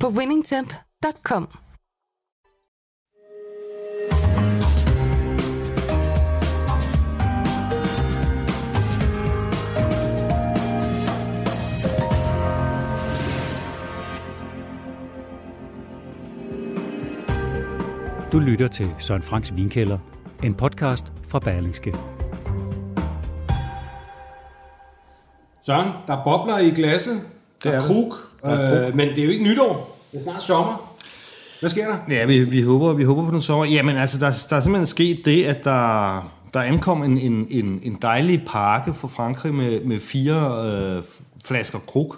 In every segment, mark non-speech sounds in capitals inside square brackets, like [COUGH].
på winningtemp.com. Du lytter til Søren Franks Vinkælder, en podcast fra Berlingske. Søren, der er bobler i glasset. Der er krug. Øh, men det er jo ikke nytår. Det er snart sommer. Hvad sker der? Ja, vi, vi, håber, vi håber på den sommer. Jamen altså, der, der er simpelthen sket det, at der, der ankom en, en, en, en dejlig pakke fra Frankrig med, med fire øh, flasker krug.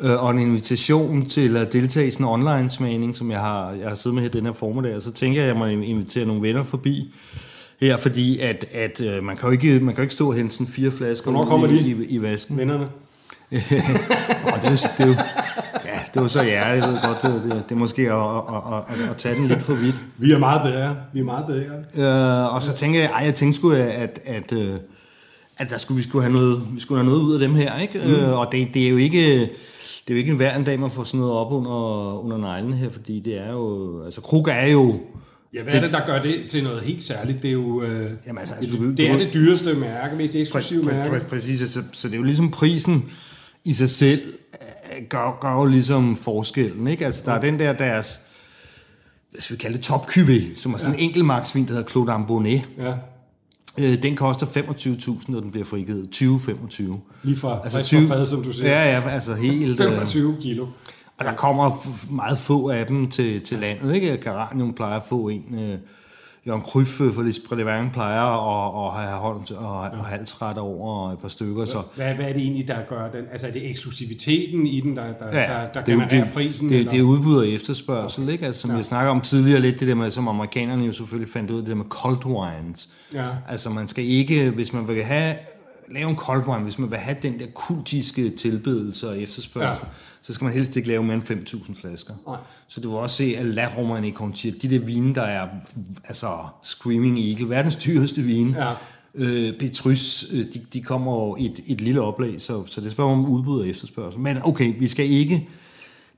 Øh, og en invitation til at deltage i sådan en online-smagning, som jeg har, jeg har siddet med her den her formiddag. Og så tænker jeg, at jeg må invitere nogle venner forbi her, fordi at, at øh, man, kan jo ikke, man kan jo ikke stå og hente sådan fire flasker Hvornår kommer i, de? i, i vasken. Vennerne. [LAUGHS] Og det er, jo- det jo, ja, det var så ja, jeg ved godt, det, det, det er måske at, at, at, at tage den lidt for vidt. Vi er meget bedre. Vi er meget bedre. Øh, og så tænker jeg, ej, jeg tænkte sgu, at, at, øh, at der skulle, vi skulle have noget, vi skulle have noget ud af dem her, ikke? Mm. Øh, og det, det er jo ikke, det er jo ikke en hver en dag, man får sådan noget op under, under neglen her, fordi det er jo, altså krug er jo, Ja, hvad er det, der gør det til noget helt særligt? Det er jo øh, Jamen, altså, det, du- det, du- er det dyreste mærke, mest eksklusive Præ- præ- mærke. præ- Præcis, så, så det er jo ligesom prisen i sig selv, øh, gør, gør jo ligesom forskellen, ikke? Altså, der er den der deres, hvad skal vi kalde det, top cuvée, som er sådan en enkelt marksvin, der hedder Claude Ambonnet. Ja, Øh, den koster 25.000, når den bliver frigivet. 20-25. lige fra Altså altså 20, fad, som du siger. Ja, ja, altså helt... øh, 25 kilo. Og der kommer meget få af dem til, til landet, ikke? Garanium plejer at få en... Øh, Jørgen Kryf for Lisbredevang plejer at, at have hånd og, og halsret over et par stykker, så... Hvad, hvad er det egentlig, der gør den? Altså er det eksklusiviteten i den, der, der, Ja, der, der det, er genererer det, prisen? det, eller? det er udbud og efterspørgsel, ikke? Altså, som ja. jeg snakker om tidligere lidt, det der med, som amerikanerne jo selvfølgelig fandt ud af, det der med cold wines. Ja. Altså man skal ikke, hvis man vil have, lave en cold wine, hvis man vil have den der kultiske tilbedelse og efterspørgsel, Ja. så skal man helst ikke lave mere end 5.000 flasker. Nej. Så du vil også se, at La Romane Contier, de der vine, der er altså Screaming Eagle, verdens dyreste vine, Ja. øh, Petrus, øh, de, de kommer jo i et, et lille oplag, så, så det spørger om udbud og efterspørgsel. Men okay, vi skal ikke,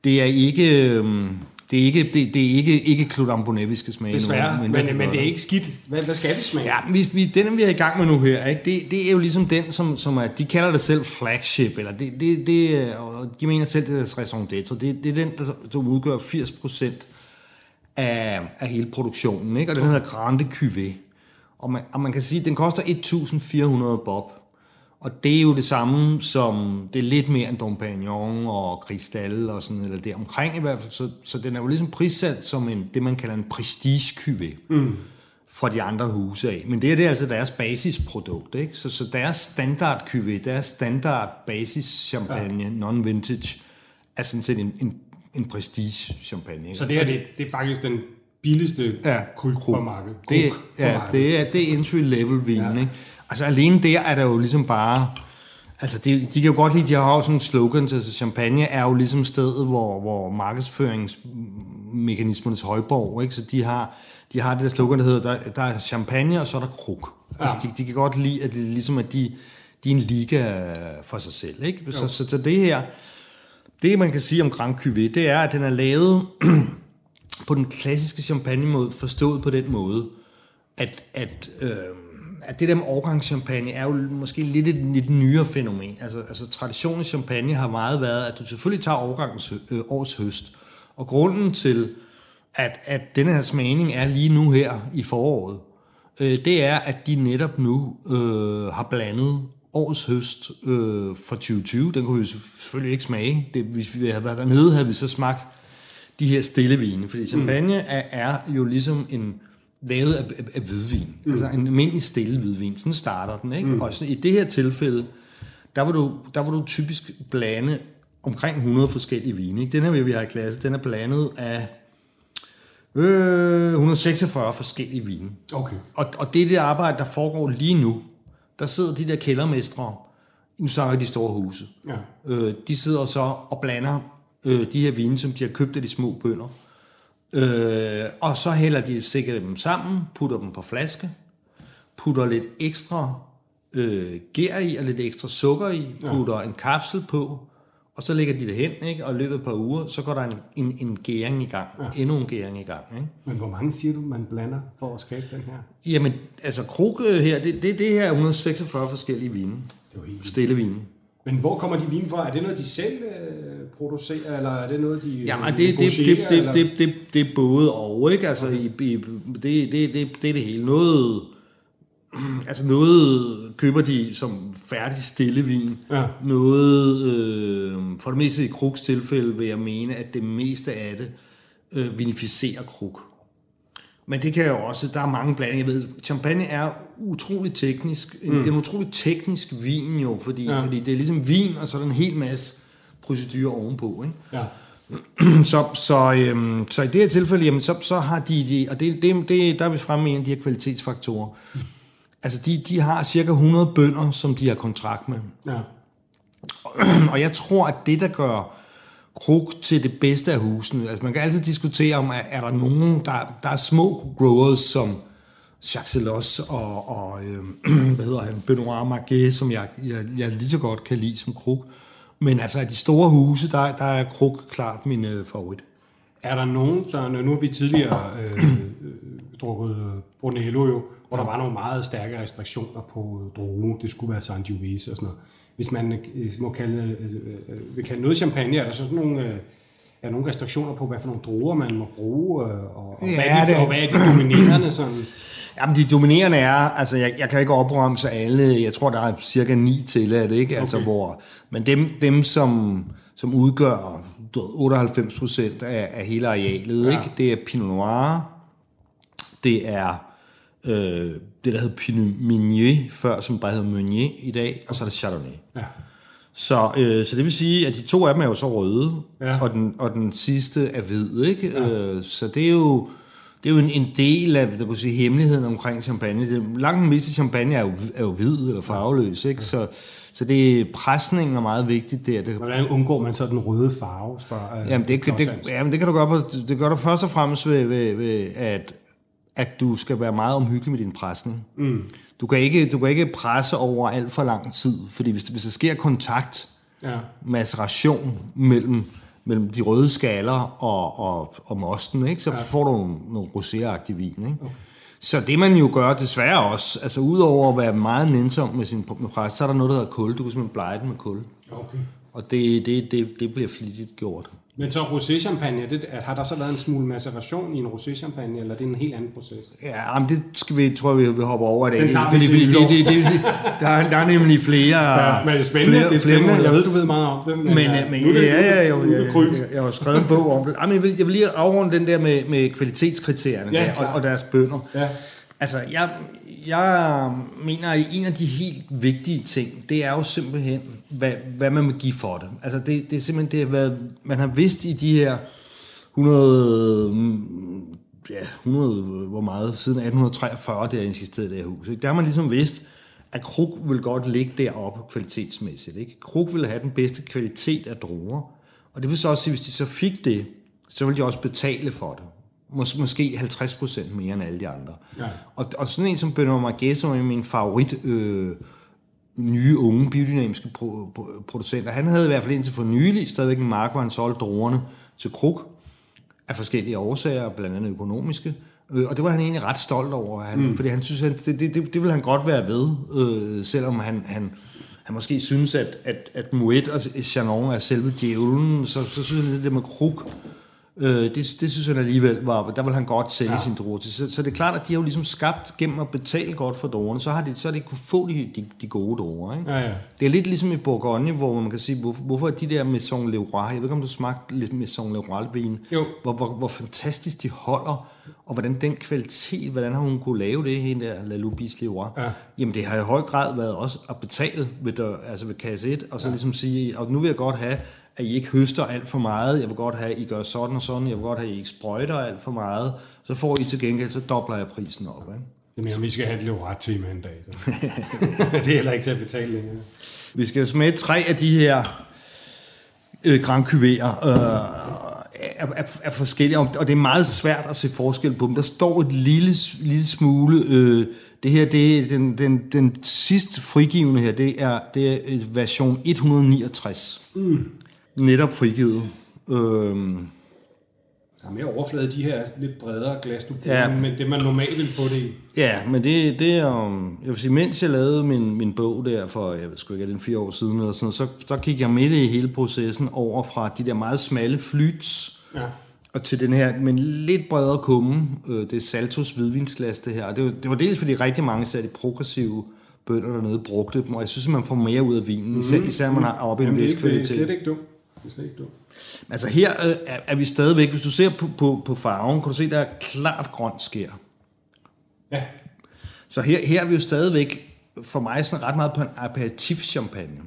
det er ikke, øhm, det er ikke, det, det er ikke, ikke Claude Ambonnet, vi skal smage Desværre, nu, men, men, kan men det er ikke skidt. Hvad, hvad skal det smage? Ja, vi, vi, den vi er i gang med nu her, ikke? Det, det er jo ligesom den, som, som er, de kalder det selv flagship, eller det, det, det og de mener selv, det er deres raison d'être. Det, det er den, der, som udgør 80% af, af hele produktionen, ikke? og den hedder Grande Cuvée. Og man, og man kan sige, at den koster 1.400 bob. Og det er jo det samme som, det er lidt mere end Dom Pignon og Cristal og sådan, eller det omkring i hvert fald. Så, så den er jo ligesom prissat som en, det, man kalder en prestige. Mm fra de andre huse af. Men det, her, det er altså deres basisprodukt. Ikke? Så, så deres standard cuvée, deres standard basis champagne, ja. non-vintage, er sådan set en, en, en prestige champagne. Ikke? Så det her, det, det er faktisk den billigste Ja, krug. på markedet. det, ja, det er, det er entry level vin. Ja. Ikke? Altså alene der er der jo ligesom bare... Altså de, de kan jo godt lide, de har jo sådan en slogan, altså champagne er jo ligesom stedet, hvor, hvor markedsføringsmekanismernes højborg, ikke? så de har, de har det der slogan, der hedder, der, der er champagne, og så er der krug. Ja. Altså, de, de kan godt lide, at det ligesom at de, de er en liga for sig selv. Ikke? Så, så, så det her, det man kan sige om Grand Cuvée, det er, at den er lavet [CLEARS THROAT] på den klassiske champagne-måde, forstået på den måde, at, at, øh, at det der med årgangschampagne er jo måske lidt et lidt nyere fænomen. Altså, altså traditionen i champagne har meget været, at du selvfølgelig tager årgangens øh, års høst. Og grunden til, at, at denne her smagning er lige nu her i foråret, øh, det er, at de netop nu øh, har blandet års høst øh, fra 2020. Den kunne vi selvfølgelig ikke smage. Det, hvis vi havde været dernede, havde vi så smagt de her stille vine. Fordi champagne er, er jo ligesom en lavet af, af, af hvidvin. Mm. Altså en almindelig stille hvidvin. Sådan starter den. Ikke? Mm. Og så, i det her tilfælde, der vil, du, der vil du typisk blande omkring 100 forskellige vine. Ikke? Den her, vi har i klasse, den er blandet af øh, 146 forskellige vine. Okay. Og, og det er det arbejde, der foregår lige nu. Der sidder de der kældermestre, nu snakker de store huse. Ja. Øh, de sidder så og blander øh, de her vine, som de har købt af de små bønder. Øh, og så hælder de sikkert dem sammen, putter dem på flaske, putter lidt ekstra øh, gær i og lidt ekstra sukker i, putter ja. en kapsel på, og så lægger de det hen, ikke? og i løbet af et par uger, så går der en, en, en gæring i gang, ja. endnu en gæring i gang. Ikke? Men hvor mange siger du, man blander for at skabe den her? Jamen, altså krog øh, her, det, det, det her er 146 forskellige vine. Det var helt Stille vine. Men hvor kommer de vine fra? Er det noget, de selv øh, producerer, eller er det noget, de Jamen, det, det, det, det, det, det, det er både og, ikke? Altså, i, i, det, det, det, det er det hele. Noget, altså noget køber de som færdig stillevin. Ja. Noget, øh, for det meste i Krugs tilfælde, vil jeg mene, at det meste af det øh, vinificerer Krug. Men det kan jo også, der er mange blandinger. Jeg ved, champagne er utrolig teknisk. Mm. Det er en utrolig teknisk vin jo, fordi, ja. fordi det er ligesom vin, og så er der en hel masse procedurer ovenpå. Ikke? Ja. [CLEARS THROAT] Så, så, øhm, så i det her tilfælde, jamen, så, så har de, de og det, det, det, der er vi fremme med en af de her kvalitetsfaktorer. Altså, de, de har cirka 100 bønder, som de har kontrakt med. ja. [CLEARS THROAT] Og jeg tror, at det, der gør Krug til det bedste af husene, altså man kan altid diskutere om, er, er der nogen, der, der er små growers, som Jacques Celos og, og øh, [CLEARS THROAT] hvad hedder han, Benoit Marguet, som jeg, jeg, jeg lige så godt kan lide som Krug. Men altså, af de store huse, der, der er Krug klart min øh, favorit. Er der nogen, så nu har vi tidligere øh, øh, drukket øh, Brunello jo, hvor der var nogle meget stærke restriktioner på øh, droge. Det skulle være Sangiovese og sådan noget. Hvis man øh, må kalde, øh, øh, vil kalde noget champagne, er der så sådan nogle, øh, er nogle restriktioner på, hvad for nogle druer man må bruge, øh, og, og, Ja, hvad, de, det- og hvad er de dominerende sådan? [CLEARS THROAT] Jamen, de dominerende er, altså jeg, jeg kan ikke opremse alle, jeg tror, der er cirka ni til det, ikke? Altså, Okay. hvor, men dem, dem som, som udgør du ved, 98 procent af, af hele arealet, ja. ikke? det er Pinot Noir, det er øh, det, der hed Pinot Meunier, før som bare hed Meunier i dag, og så er det Chardonnay. Ja. Så, øh, så det vil sige, at de to af dem er jo så røde, Ja. ja. og, den, og den sidste er hvid. Ikke? Ja. Øh, så det er jo, det er jo en, en del af der kunne sige, hemmeligheden omkring champagne. Det, langt den meste champagne er jo, er jo hvid eller farveløs. Ikke? Så, så det presningen er meget vigtigt der. Det, Hvordan undgår man så den røde farve, spørger øh, Jamen det, det, Hansen. jamen det kan du gøre, på, det gør du først og fremmest ved, ved, ved at, at du skal være meget omhyggelig med din presning. Mm. Du, kan ikke, du kan ikke presse over alt for lang tid, fordi hvis, hvis der sker kontakt, Ja. maceration mellem, mellem de røde skaller og, og, og mosten, ikke? så ja. får du nogle, nogle roséagtig vin. Ikke? Okay. Så det man jo gør desværre også, altså udover at være meget nænsom med sin med pres, så er der noget, der hedder kul. Du kan simpelthen blege den med kul. Okay. Og det, det, det, det bliver flittigt gjort. Men så rosé-champagne, det, har der så været en smule maceration i en rosé-champagne, eller er det en helt anden proces? Ja, men det skal vi, tror jeg, vi vil hoppe over i dag. Den tager vi fordi, nytår. det, det, det, der, er, der er nemlig flere... Ja, men det er spændende, flere, det er spændende. flere jeg ved, du ved meget om det. Men, Men, ja, øh, men er det- ja, ja, jo, er det jeg, jeg, jeg har skrevet en bog om det. Ej, men jeg, vil, jeg vil lige afrunde den der med, med kvalitetskriterierne Ja, der, og, og deres bønder. Ja. Altså, jeg, jeg mener, at en af de helt vigtige ting, det er jo simpelthen, hvad, hvad man vil give for det. Altså, det, det er simpelthen det, hvad man har vidst i de her 100, mm, ja, 100, hvor meget, siden 1843, det er insisteret i det her hus. Ikke? Der har man ligesom vidst, at Krug vil godt ligge deroppe kvalitetsmæssigt. Ikke? Krug vil have den bedste kvalitet af druer, og det vil så også sige, hvis de så fik det, så vil de også betale for det. Mås- måske 50 procent mere end alle de andre. Ja. Og, og sådan en som Benoît Marguet, som er min favorit øh, nye, unge, biodynamiske pro, pro, producenter, han havde i hvert fald indtil for nylig stadigvæk en mark, hvor han solgte druerne til Krug af forskellige årsager, blandt andet økonomiske. Øh, Og det var han egentlig ret stolt over, han, mm. fordi han synes, at det, det, det, det vil han godt være ved, øh, selvom han, han, han måske synes, at, at, at Moet og Chanon er selve djævlen, så, så synes han, at det med Krug, øh, det, det synes han alligevel var, der vil han godt sælge ja. sin druer til. Så, så det er klart, at de har jo ligesom skabt gennem at betale godt for druerne, så har de, så har de kunne få de, de, de gode druer. Ikke? Ja, ja. Det er lidt ligesom i Bourgogne, hvor man kan sige, hvorfor, hvorfor er de der Maison Leroy, jeg ved ikke, om du smagte Maison Leroy-vin, Jo. hvor, hvor, hvor fantastisk de holder, og hvordan den kvalitet, hvordan har hun kunne lave det, hende der, La Lubis Leroy. Ja. Jamen det har i høj grad været også at betale ved, der, altså ved kasse 1, og så ja. ligesom sige, og nu vil jeg godt have, at I ikke høster alt for meget. Jeg vil godt have, at I gør sådan og sådan. Jeg vil godt have, at I ikke sprøjter alt for meget. Så får I til gengæld, så dobler jeg prisen op. Ikke? Jamen, vi skal have et ret tema en dag. [LAUGHS] Det er heller ikke til at betale længere. Vi skal smage tre af de her øh, Grand Cuvée øh, er, er, er forskellige, og det er meget svært at se forskel på dem. Der står et lille, lille smule... Øh, det her, det er den, den, den sidste frigivende her, det er, det er version 169. Mm. Netop frigivet. Øhm, der er mere overflade de her lidt bredere glas, du bruger, ja. men det man normalt vil få det i. Ja, men det, det er, um, jeg vil sige, mens jeg lavede min, min bog der for, jeg ved sgu ikke, det fire år siden eller sådan så, så gik jeg med i hele processen over fra de der meget smalle flyts, ja. og til den her, men lidt bredere kumme, øh, det er Saltos hvidvinsglas det her. Og det, var, det var dels fordi rigtig mange af de progressive bønder dernede brugte dem, og jeg synes, at man får mere ud af vinen, mm. især, især man har oppe i en vis kvalitet. Det er slet ikke dumt. Det er slet ikke dumt. Altså her øh, er, vi stadigvæk, hvis du ser på, på, på farven, kan du se, der er klart grønt skær. Ja. Så her, her er vi jo stadigvæk, for mig, sådan ret meget på en aperitif champagne.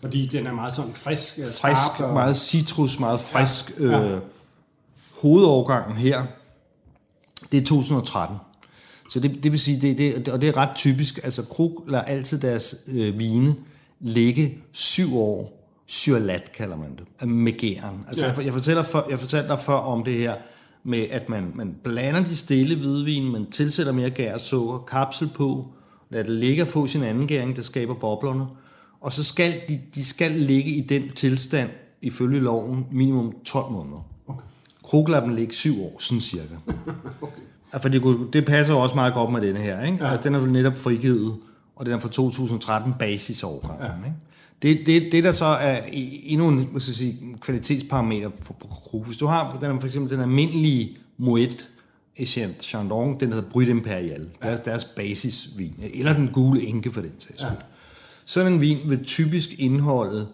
Fordi den er meget sådan frisk. Øh, frisk, og... meget citrus, meget frisk. Ja. Ja. Øh, hovedovergangen her, det er 2013. Så det, det vil sige, det, det, og det er ret typisk, altså Krug lader altid deres øh, vine ligge syv år syrlat, kalder man det, med gæren. Altså, ja. jeg, jeg, fortæller for, jeg fortalte dig før om det her, med at man, man blander de stille hvidvin, man tilsætter mere gær og sukker, kapsel på, lader det ligge og få sin anden gæring, der skaber boblerne, og så skal de, de skal ligge i den tilstand, ifølge loven, minimum 12 måneder. Okay. Kroglappen ligger syv år, sådan cirka. [LAUGHS] okay. Altså, det, det passer jo også meget godt med denne her. Ikke? Ja. Altså, den er netop frigivet, og den er fra 2013 basisårgang. Ja. Ikke? Det, det, det der så er endnu en skal sige, kvalitetsparameter for, Hvis du har den, for eksempel den almindelige Moet Etienne Chandon, den hedder Brut Imperial, ja. deres, deres basisvin, eller den gule enke for den sags ja. Sådan en vin vil typisk indeholde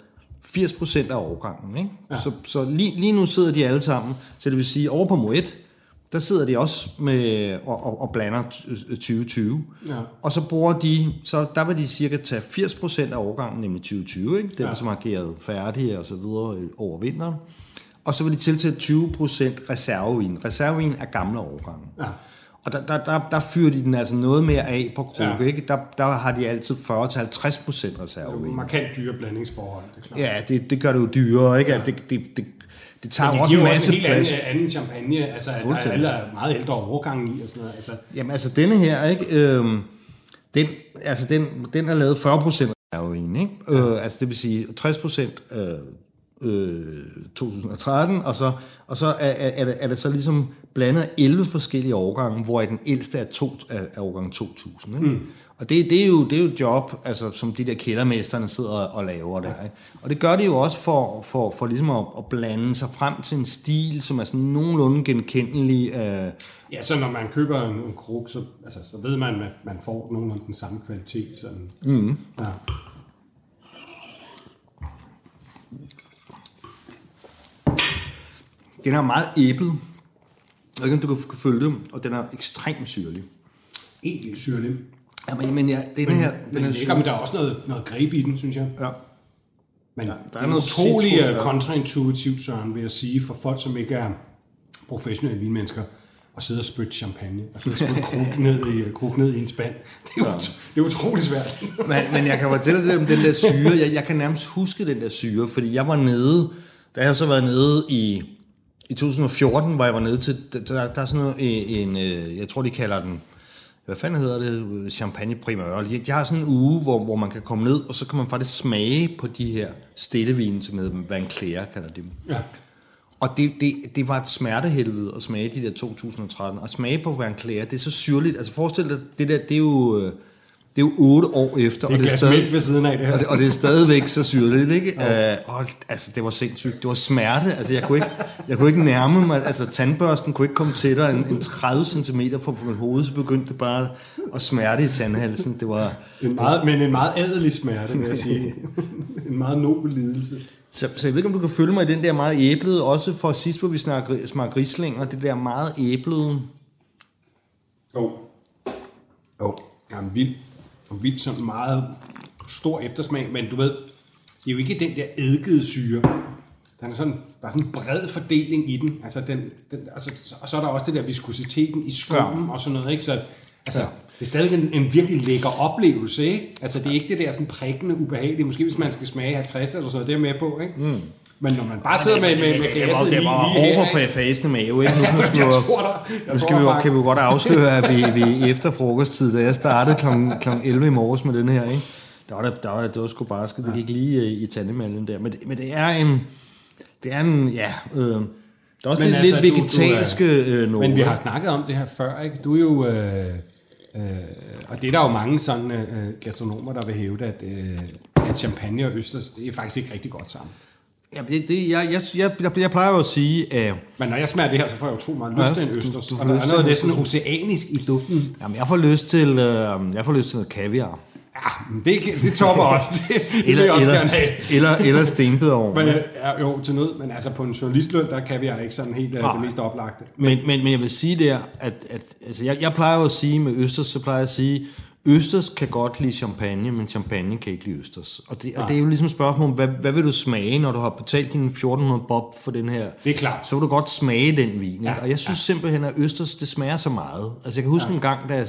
80% af årgangen. Ikke? Ja. Så, så lige, lige nu sidder de alle sammen, så det vil sige, over på Moet, der sidder de også med og, og, og blander 2020. Ja. Og så bruger de, så der vil de cirka tage 80% af årgangen, nemlig 2020, ikke? Den, ja. som har geret færdige og så videre over vinteren. Og så vil de tilsætte 20% reservevin. Reservevin er gamle årgange. Ja. Og der, der, der, der fyrer de den altså noget mere af på krog, ja. ikke? Der, der har de altid 40-50% reservevin. Det er markant dyre blandingsforhold, det er klart. Ja, det, det gør det jo dyrere, ikke? Ja. Det, det, det det tager jo også en masse også en plads. Anden, anden champagne, altså der er alle meget ældre overgang i og sådan noget. Altså. Jamen altså denne her, ikke? Øhm, den, altså den, den er lavet 40 procent heroin, ikke? Ja. Øh, altså det vil sige 60 procent øh, øh, 2013, og så, og så er, er, det, er det så ligesom blandet 11 forskellige årgange, hvor den ældste er, to, er, er årgang 2000. Ikke? Mm. Og det, det, er jo, det er jo et job, altså, som de der kældermesterne sidder og laver der. Ikke? Og det gør de jo også for, for, for ligesom at, at blande sig frem til en stil, som er sådan nogenlunde genkendelig. Øh... Ja, så når man køber en, en krug, så, altså, så ved man, at man får nogenlunde den samme kvalitet. Sådan. Mm. Ja. Den er meget æblet. Jeg ved ikke, om du kan følge det, og den er ekstremt syrlig. Helt syrlig. Ja, men, men ja, denne her... Den er lækker, men der er også noget, noget greb i den, synes jeg. Ja. Men ja, der er noget utrolig øh, kontraintuitivt, Søren, vil jeg sige, for folk, som ikke er professionelle vinmennesker, at sidde og spytte champagne, og sidde og [LAUGHS] kruk ned, i, kruk ned i en spand. Det er, ja. det er utrolig svært. [LAUGHS] men, men jeg kan fortælle dig om den der syre. Jeg, jeg kan nærmest huske den der syre, fordi jeg var nede, da jeg så været nede i, i 2014, hvor jeg var nede til, der, der er sådan noget, en, en, jeg tror de kalder den, hvad fanden hedder det, champagne primeur. De, de har sådan en uge, hvor, hvor man kan komme ned, og så kan man faktisk smage på de her stillevine, som hedder Van Clare, kalder de dem. Ja. Og det, det, det var et smertehelvede at smage de der 2013. Og smage på Van Clare, det er så syrligt. Altså forestil dig, det der, det er jo øh, det er jo otte år efter. Det er, og det er stadig, ved siden af det her. Og det, og det er stadigvæk så syrligt, ikke? Ja. Uh, og, altså, det var sindssygt. Det var smerte. Altså, jeg kunne ikke, jeg kunne ikke nærme mig. Altså, tandbørsten kunne ikke komme tættere end, end 30 cm fra, fra mit hoved, så begyndte det bare at smerte i tandhalsen. Det var... En meget, men en meget ædelig smerte, vil jeg sige. en meget nobel lidelse. Så, så jeg ved ikke, om du kan følge mig i den der meget æblede, også for sidst, hvor vi snakker, risling, og det der meget æblede... Jo. Oh. Jo. Oh. Jamen, vildt vildt sådan meget stor eftersmag, men du ved, det er jo ikke den der eddikede syre. den er sådan, der er sådan en bred fordeling i den. Altså den, den altså, og så er der også det der viskositeten i skummen ja. og sådan noget, ikke? Så altså, ja. det er stadig en, en virkelig lækker oplevelse, ikke? Altså det er ikke det der sådan prikkende ubehagelige, måske hvis man skal smage 50 eller sådan noget, det er med på, ikke? Mm. Men når man bare sidder med, med, med glasset det det lige, lige her... fasende mave, ikke? Nu, skal, jeg tror, der, jeg nu skal vi, jo, kan vi jo godt afsløre, at vi, vi efter frokosttid, da jeg startede kl. kl. 11 i morges med den her, ikke? Der var, der, der var, det var sgu bare skidt, det gik lige i, i tandemaljen der. Men, men det er en, det er en, ja, øh, det er også men lidt, altså, lidt vegetalske øh, noget. Men vi har snakket om det her før, ikke? Du er jo... Øh, øh, og det er der jo mange sådan øh, gastronomer, der vil hævde, at, øh, at champagne og østers, det er faktisk ikke rigtig godt sammen. Ja, det, det, jeg, jeg, jeg, jeg, plejer jo at sige... at... Men når jeg smager det her, så får jeg jo tro meget lyst ja, til en østers. Du, du og der er noget næsten oceanisk i duften. Jamen, jeg får lyst til, øh, jeg får lyst til noget kaviar. Ja, det, det topper [LAUGHS] også. Det, det eller, vil jeg også eller, gerne have. Eller, eller stenbederovn. Men, ja, jo, til nød, men altså på en journalistløn, der kan vi ikke sådan helt ja. det mest oplagte. Men, men, men jeg vil sige der, at, at altså jeg, jeg plejer jo at sige med Østers, så plejer jeg at sige, Østers kan godt lide champagne, men champagne kan ikke lide Østers. Og det, og det er jo ligesom spørgsmål, hvad, hvad vil du smage, når du har betalt dine 1400 bob for den her? Det er klart. Så vil du godt smage den vin. Ikke? Ja, og jeg synes ja. simpelthen, at Østers, det smager så meget. Altså jeg kan huske ja. en gang, da jeg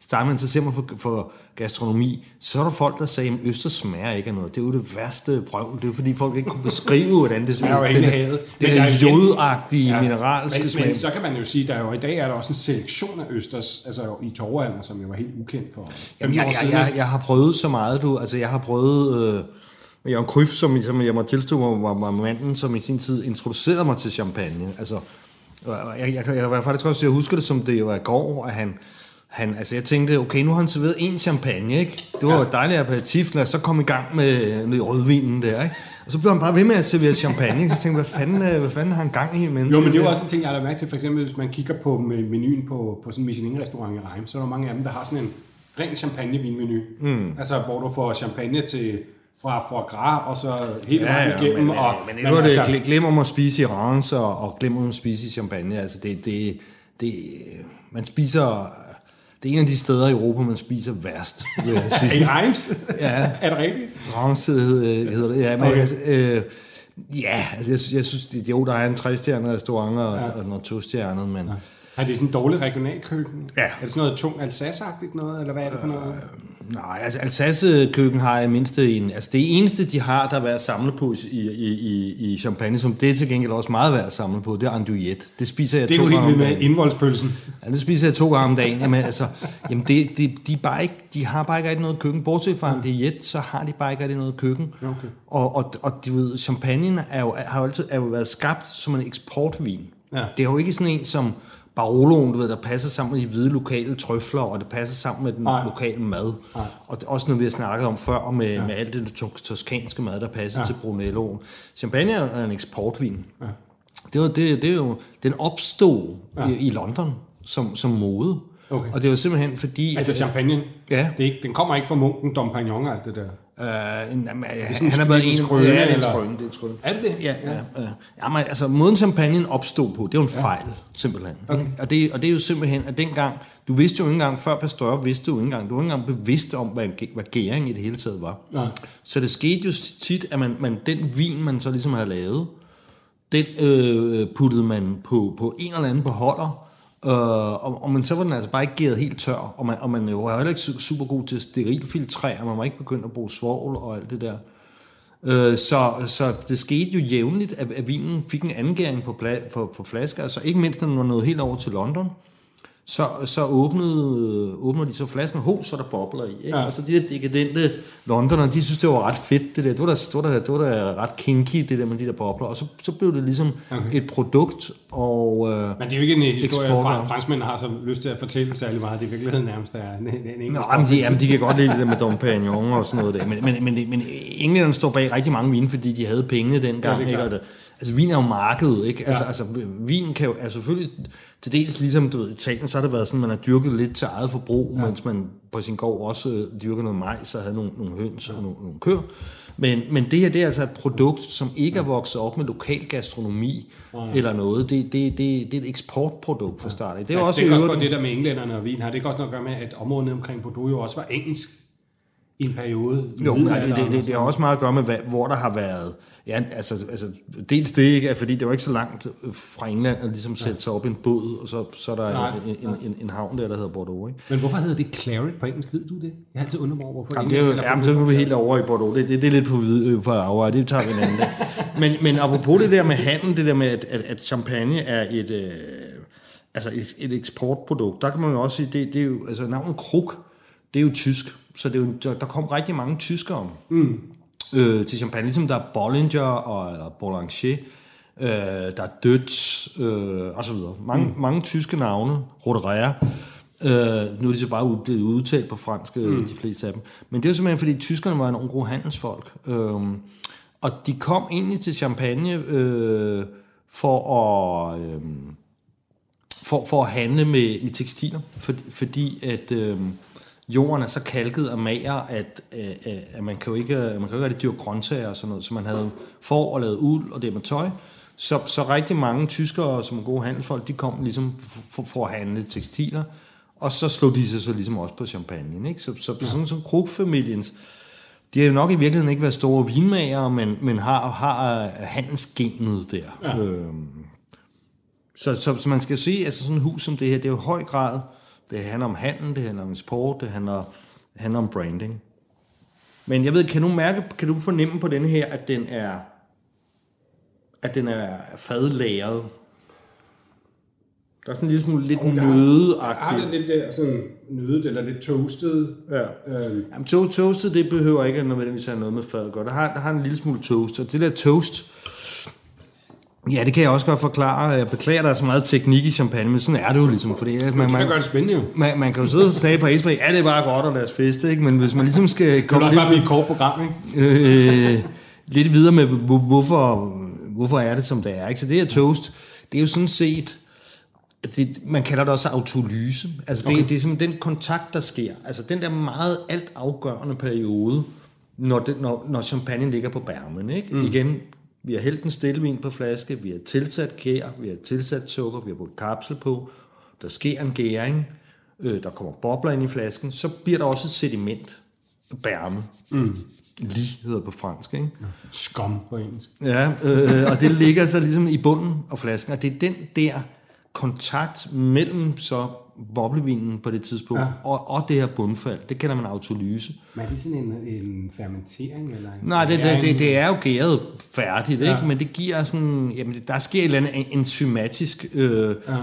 startede med at interessere mig for, for gastronomi, så er der folk, der sagde, at Østers smager ikke af noget. Det er jo det værste vrøvl. Det er jo fordi, folk ikke kunne beskrive, hvordan det smager. Den, den, den er jodagtige, ja, mineralske men, smag. Men så kan man jo sige, at der jo i dag er der også en selektion af Østers, altså i Torvald, som jo var helt ukendt for Jamen, jeg, jeg, jeg, jeg, har prøvet så meget, du. Altså, jeg har prøvet... Øh, Jørgen Kryf, som, som jeg må tilstå var, var manden, som i sin tid introducerede mig til champagne. Altså, jeg, jeg, jeg, jeg, jeg faktisk også jeg husker det, som det var i går, at han, han, altså jeg tænkte, okay, nu har han serveret en champagne, ikke? Det var jo ja. et dejligt aperitif, lad os så komme i gang med, med rødvinen der, ikke? Og så blev han bare ved med at servere champagne, ikke? så tænkte jeg, hvad fanden, øh, hvad fanden har han gang i? Men jo, men det er jo også en ting, jeg har mærke til, for eksempel hvis man kigger på menuen på, på sådan en Michelin-restaurant i Reim, så er der mange af dem, der har sådan en ren champagne-vinmenu. Mm. Altså, hvor du får champagne til fra foie gras, og så helt ja, vejen igennem. Men, og, men, men, men det altså, glem om at spise i rance, og, og glem om at spise i champagne. Altså, det, det, det, man spiser det er en af de steder i Europa, man spiser værst, vil jeg sige. [LAUGHS] I Reims? Ja. er det rigtigt? Reims øh, hedder det. Ja, men okay. altså, øh, ja, altså, jeg, jeg synes, det, jo, der er en tre-stjernet restaurant og, ja. og noget to-stjernet, men... Ja. Er det sådan en dårlig regionalkøkken? Ja. Er det sådan noget tung alsace noget, eller hvad er det for noget? Øh, nej, altså Alsace-køkken har jeg mindst en... Altså det eneste, de har, der er værd at samle på i, i, i, i champagne, som det er til gengæld også meget værd at samle på, det er andouillette. Det spiser jeg det to gange om dagen. Det er jo helt med indvoldspølsen. Ja, det spiser jeg to gange om dagen. Jamen altså, jamen det, det, de, bare ikke, de har bare ikke rigtig noget køkken. Bortset fra andouillette, så har de bare ikke rigtig noget køkken. Okay. Og, og, og du ved, champagne er jo, har jo altid er jo været skabt som en eksportvin. Ja. Det er jo ikke sådan en, som Baroloen, du ved, der passer sammen med de hvide lokale trøfler, og det passer sammen med den Nej. lokale mad. Nej. Og også når vi har snakket om før, med, ja. med alt det toskanske mad, der passer ja. til Brunelloen. Champagne er en eksportvin. Ja. Det, var, det, det er jo, den opstod ja. i, i London som, som mode. Okay. Og det var simpelthen fordi... Altså champagne? Ja. Det er ikke, den kommer ikke fra munken, Dom Pignon og alt det der? Uh, jamen, det han har været en skrøne, ja, det er en skrøne, det er en skrøne. Er det det? Ja, ja. ja, ja. Jamen, altså, måden champagnen opstod på, det er jo en ja. fejl, simpelthen. Okay. Og, det, og det er jo simpelthen, at dengang, du vidste jo ikke engang, før Pasteur vidste du ikke engang, du var ikke engang bevidst om, hvad, hvad gæring i det hele taget var. Ja. Så det skete jo tit, at man, man, den vin, man så ligesom havde lavet, den øh, puttede man på, på en eller anden beholder, Uh, og, og, men så var den altså bare ikke gæret helt tør, og man, og man jo var heller ikke super god til sterilfiltrere, man var ikke begyndt at bruge svovl og alt det der. Uh, så, så det skete jo jævnligt, at, at vinen fik en angæring på, pla- på, på flasker, altså ikke mindst, når den var nået helt over til London så, så åbnede, åbnede de så flasken, ho, så der bobler i. Ikke? Ja. Og så de der dekadente Londoner, de synes, det var ret fedt, det der. Det var da, det var da, det var da ret kinky, det der med de der bobler. Og så, så blev det ligesom okay. et produkt. Og, øh, men det er jo ikke en historie, fra, franskmændene har så lyst til at fortælle særlig meget. Det i virkeligheden nærmest er en, en engelsk Nå, men de, jamen, de kan godt lide det der med Dom Pignon og sådan noget der. Men, men, men, men englænderne står bag rigtig mange vine, fordi de havde pengene dengang. Ja, ikke? Altså, vin er jo markedet, ikke? Altså, ja. altså, vin kan jo, altså selvfølgelig, til dels ligesom, du ved, Italien, så har det været sådan, man har dyrket lidt til eget forbrug, ja. mens man på sin gård også øh, dyrker noget majs og havde nogle, nogle høns og nogle, nogle køer. Men, men det her, det er altså et produkt, som ikke er vokset op med lokal gastronomi ja. eller noget. Det, det, det, det er et eksportprodukt for start. Det er ja, også, det er også det der med englænderne og vin har det ikke også noget at gøre med, at området omkring Bordeaux jo også var engelsk i en periode. Jo, nej, det, det, det, det har også meget at gøre med, hvor der har været Ja, altså, altså dels det ikke, fordi det var ikke så langt fra England at ligesom sætte sig op i en båd, og så, så er der Nej, en, en, en, en havn der, der hedder Bordeaux. Ikke? Men hvorfor hedder det Claret på engelsk? Ved du det? Jeg har altid undret mig over, hvorfor Jamen, det er jo, jamen, så er vi helt over i Bordeaux. Det, det, det er lidt på, vid- på afveje, det tager vi en anden dag. [LAUGHS] Men, men apropos det der med handel, det der med, at, at, at champagne er et, øh, altså et, et eksportprodukt, der kan man jo også sige, det, det er jo, altså navnet Krug, det er jo tysk, så det er jo, der der kom rigtig mange tyskere mm. Øh, til champagne, ligesom der er Bollinger og eller Boulanger, øh, der er Dutch øh, og så videre. Mange, mm. mange tyske navne, Roderer, øh, nu er de så bare blevet udtalt på fransk, mm. de fleste af dem. Men det er jo simpelthen, fordi tyskerne var nogle gode handelsfolk. Øh, og de kom egentlig til Champagne øh, for at... Øh, for, for at handle med, med tekstiler, for, fordi at øh, jorden er så kalket og mager, at, øh, øh, at man kan jo ikke, man kan jo ikke rigtig dyrke grøntsager og sådan noget, så man havde for og lavet uld og det med tøj. Så, så rigtig mange tyskere, som er gode handelsfolk, de kom ligesom for, for at handle tekstiler, og så slog de sig så ligesom også på champagne. Ikke? Så, så sådan som Krug-familiens, de har jo nok i virkeligheden ikke været store vinmager, men, men har, har øh, handelsgenet der. Ja. Øhm, så, så, så man skal se, altså sådan et hus som det her, det er jo i høj grad, det handler om handel, det handler om eksport, det handler, det handler om branding. Men jeg ved, kan du mærke, kan du fornemme på denne her, at den er, at den er fadlæret? Der er sådan en lille smule lidt Har det nødeagtigt. lidt der sådan nødet eller lidt toastet? Ja. Øh, Jamen, to, toastet, det behøver ikke nødvendigvis have noget med fad at gøre. Der har, der har en lille smule toast, og det der toast, ja, det kan jeg også godt forklare. Jeg beklager, der er så meget teknik i champagne, men sådan er det jo ligesom. Fordi man, det kan man, gøre det spændende jo. man, man kan jo sidde og sige på Esbjerg, ja, det er bare godt at lade os feste, ikke? men hvis man ligesom skal Det komme også bare blive lidt, et kort program, ikke? øh, lidt videre med, hvor- hvorfor, hvorfor er det, som det er. Ikke? Så det her toast, det er jo sådan set, det, man kalder det også autolyse. Altså det, det er simpelthen den kontakt, der sker. Altså den der meget alt afgørende periode, når, det, når, når champagne ligger på bærmen. Ikke? Mm. Igen, vi har hældt en stillevin på flaske, vi har tilsat kær, vi har tilsat sukker, vi har puttet kapsel på, der sker en gæring, øh, der kommer bobler ind i flasken, så bliver der også et sediment, bærme. Mm. Lige hedder på fransk, ikke? Skum på engelsk. Ja, øh, og det ligger så ligesom i bunden af flasken, og det er den der kontakt mellem så boblevinen på det tidspunkt Ja. og, og det her bundfald, det kalder man autolyse. Men er det sådan en, en fermentering? Eller en Nej, det, det, det, det er jo gæret færdigt, Ja. ikke? men det giver sådan, jamen der sker et eller andet enzymatisk, øh, Ja.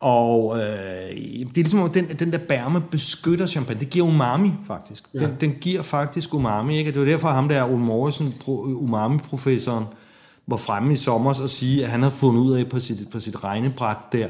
og øh, det er ligesom, at den, den der bærme beskytter champagne. Det giver umami, faktisk. Ja. Den, den giver faktisk umami, ikke? Og det var derfor, ham der, Ole Morrison, pro- umami-professoren, var fremme i sommer og sige, at han havde fundet ud af på sit, på sit regnebræt der,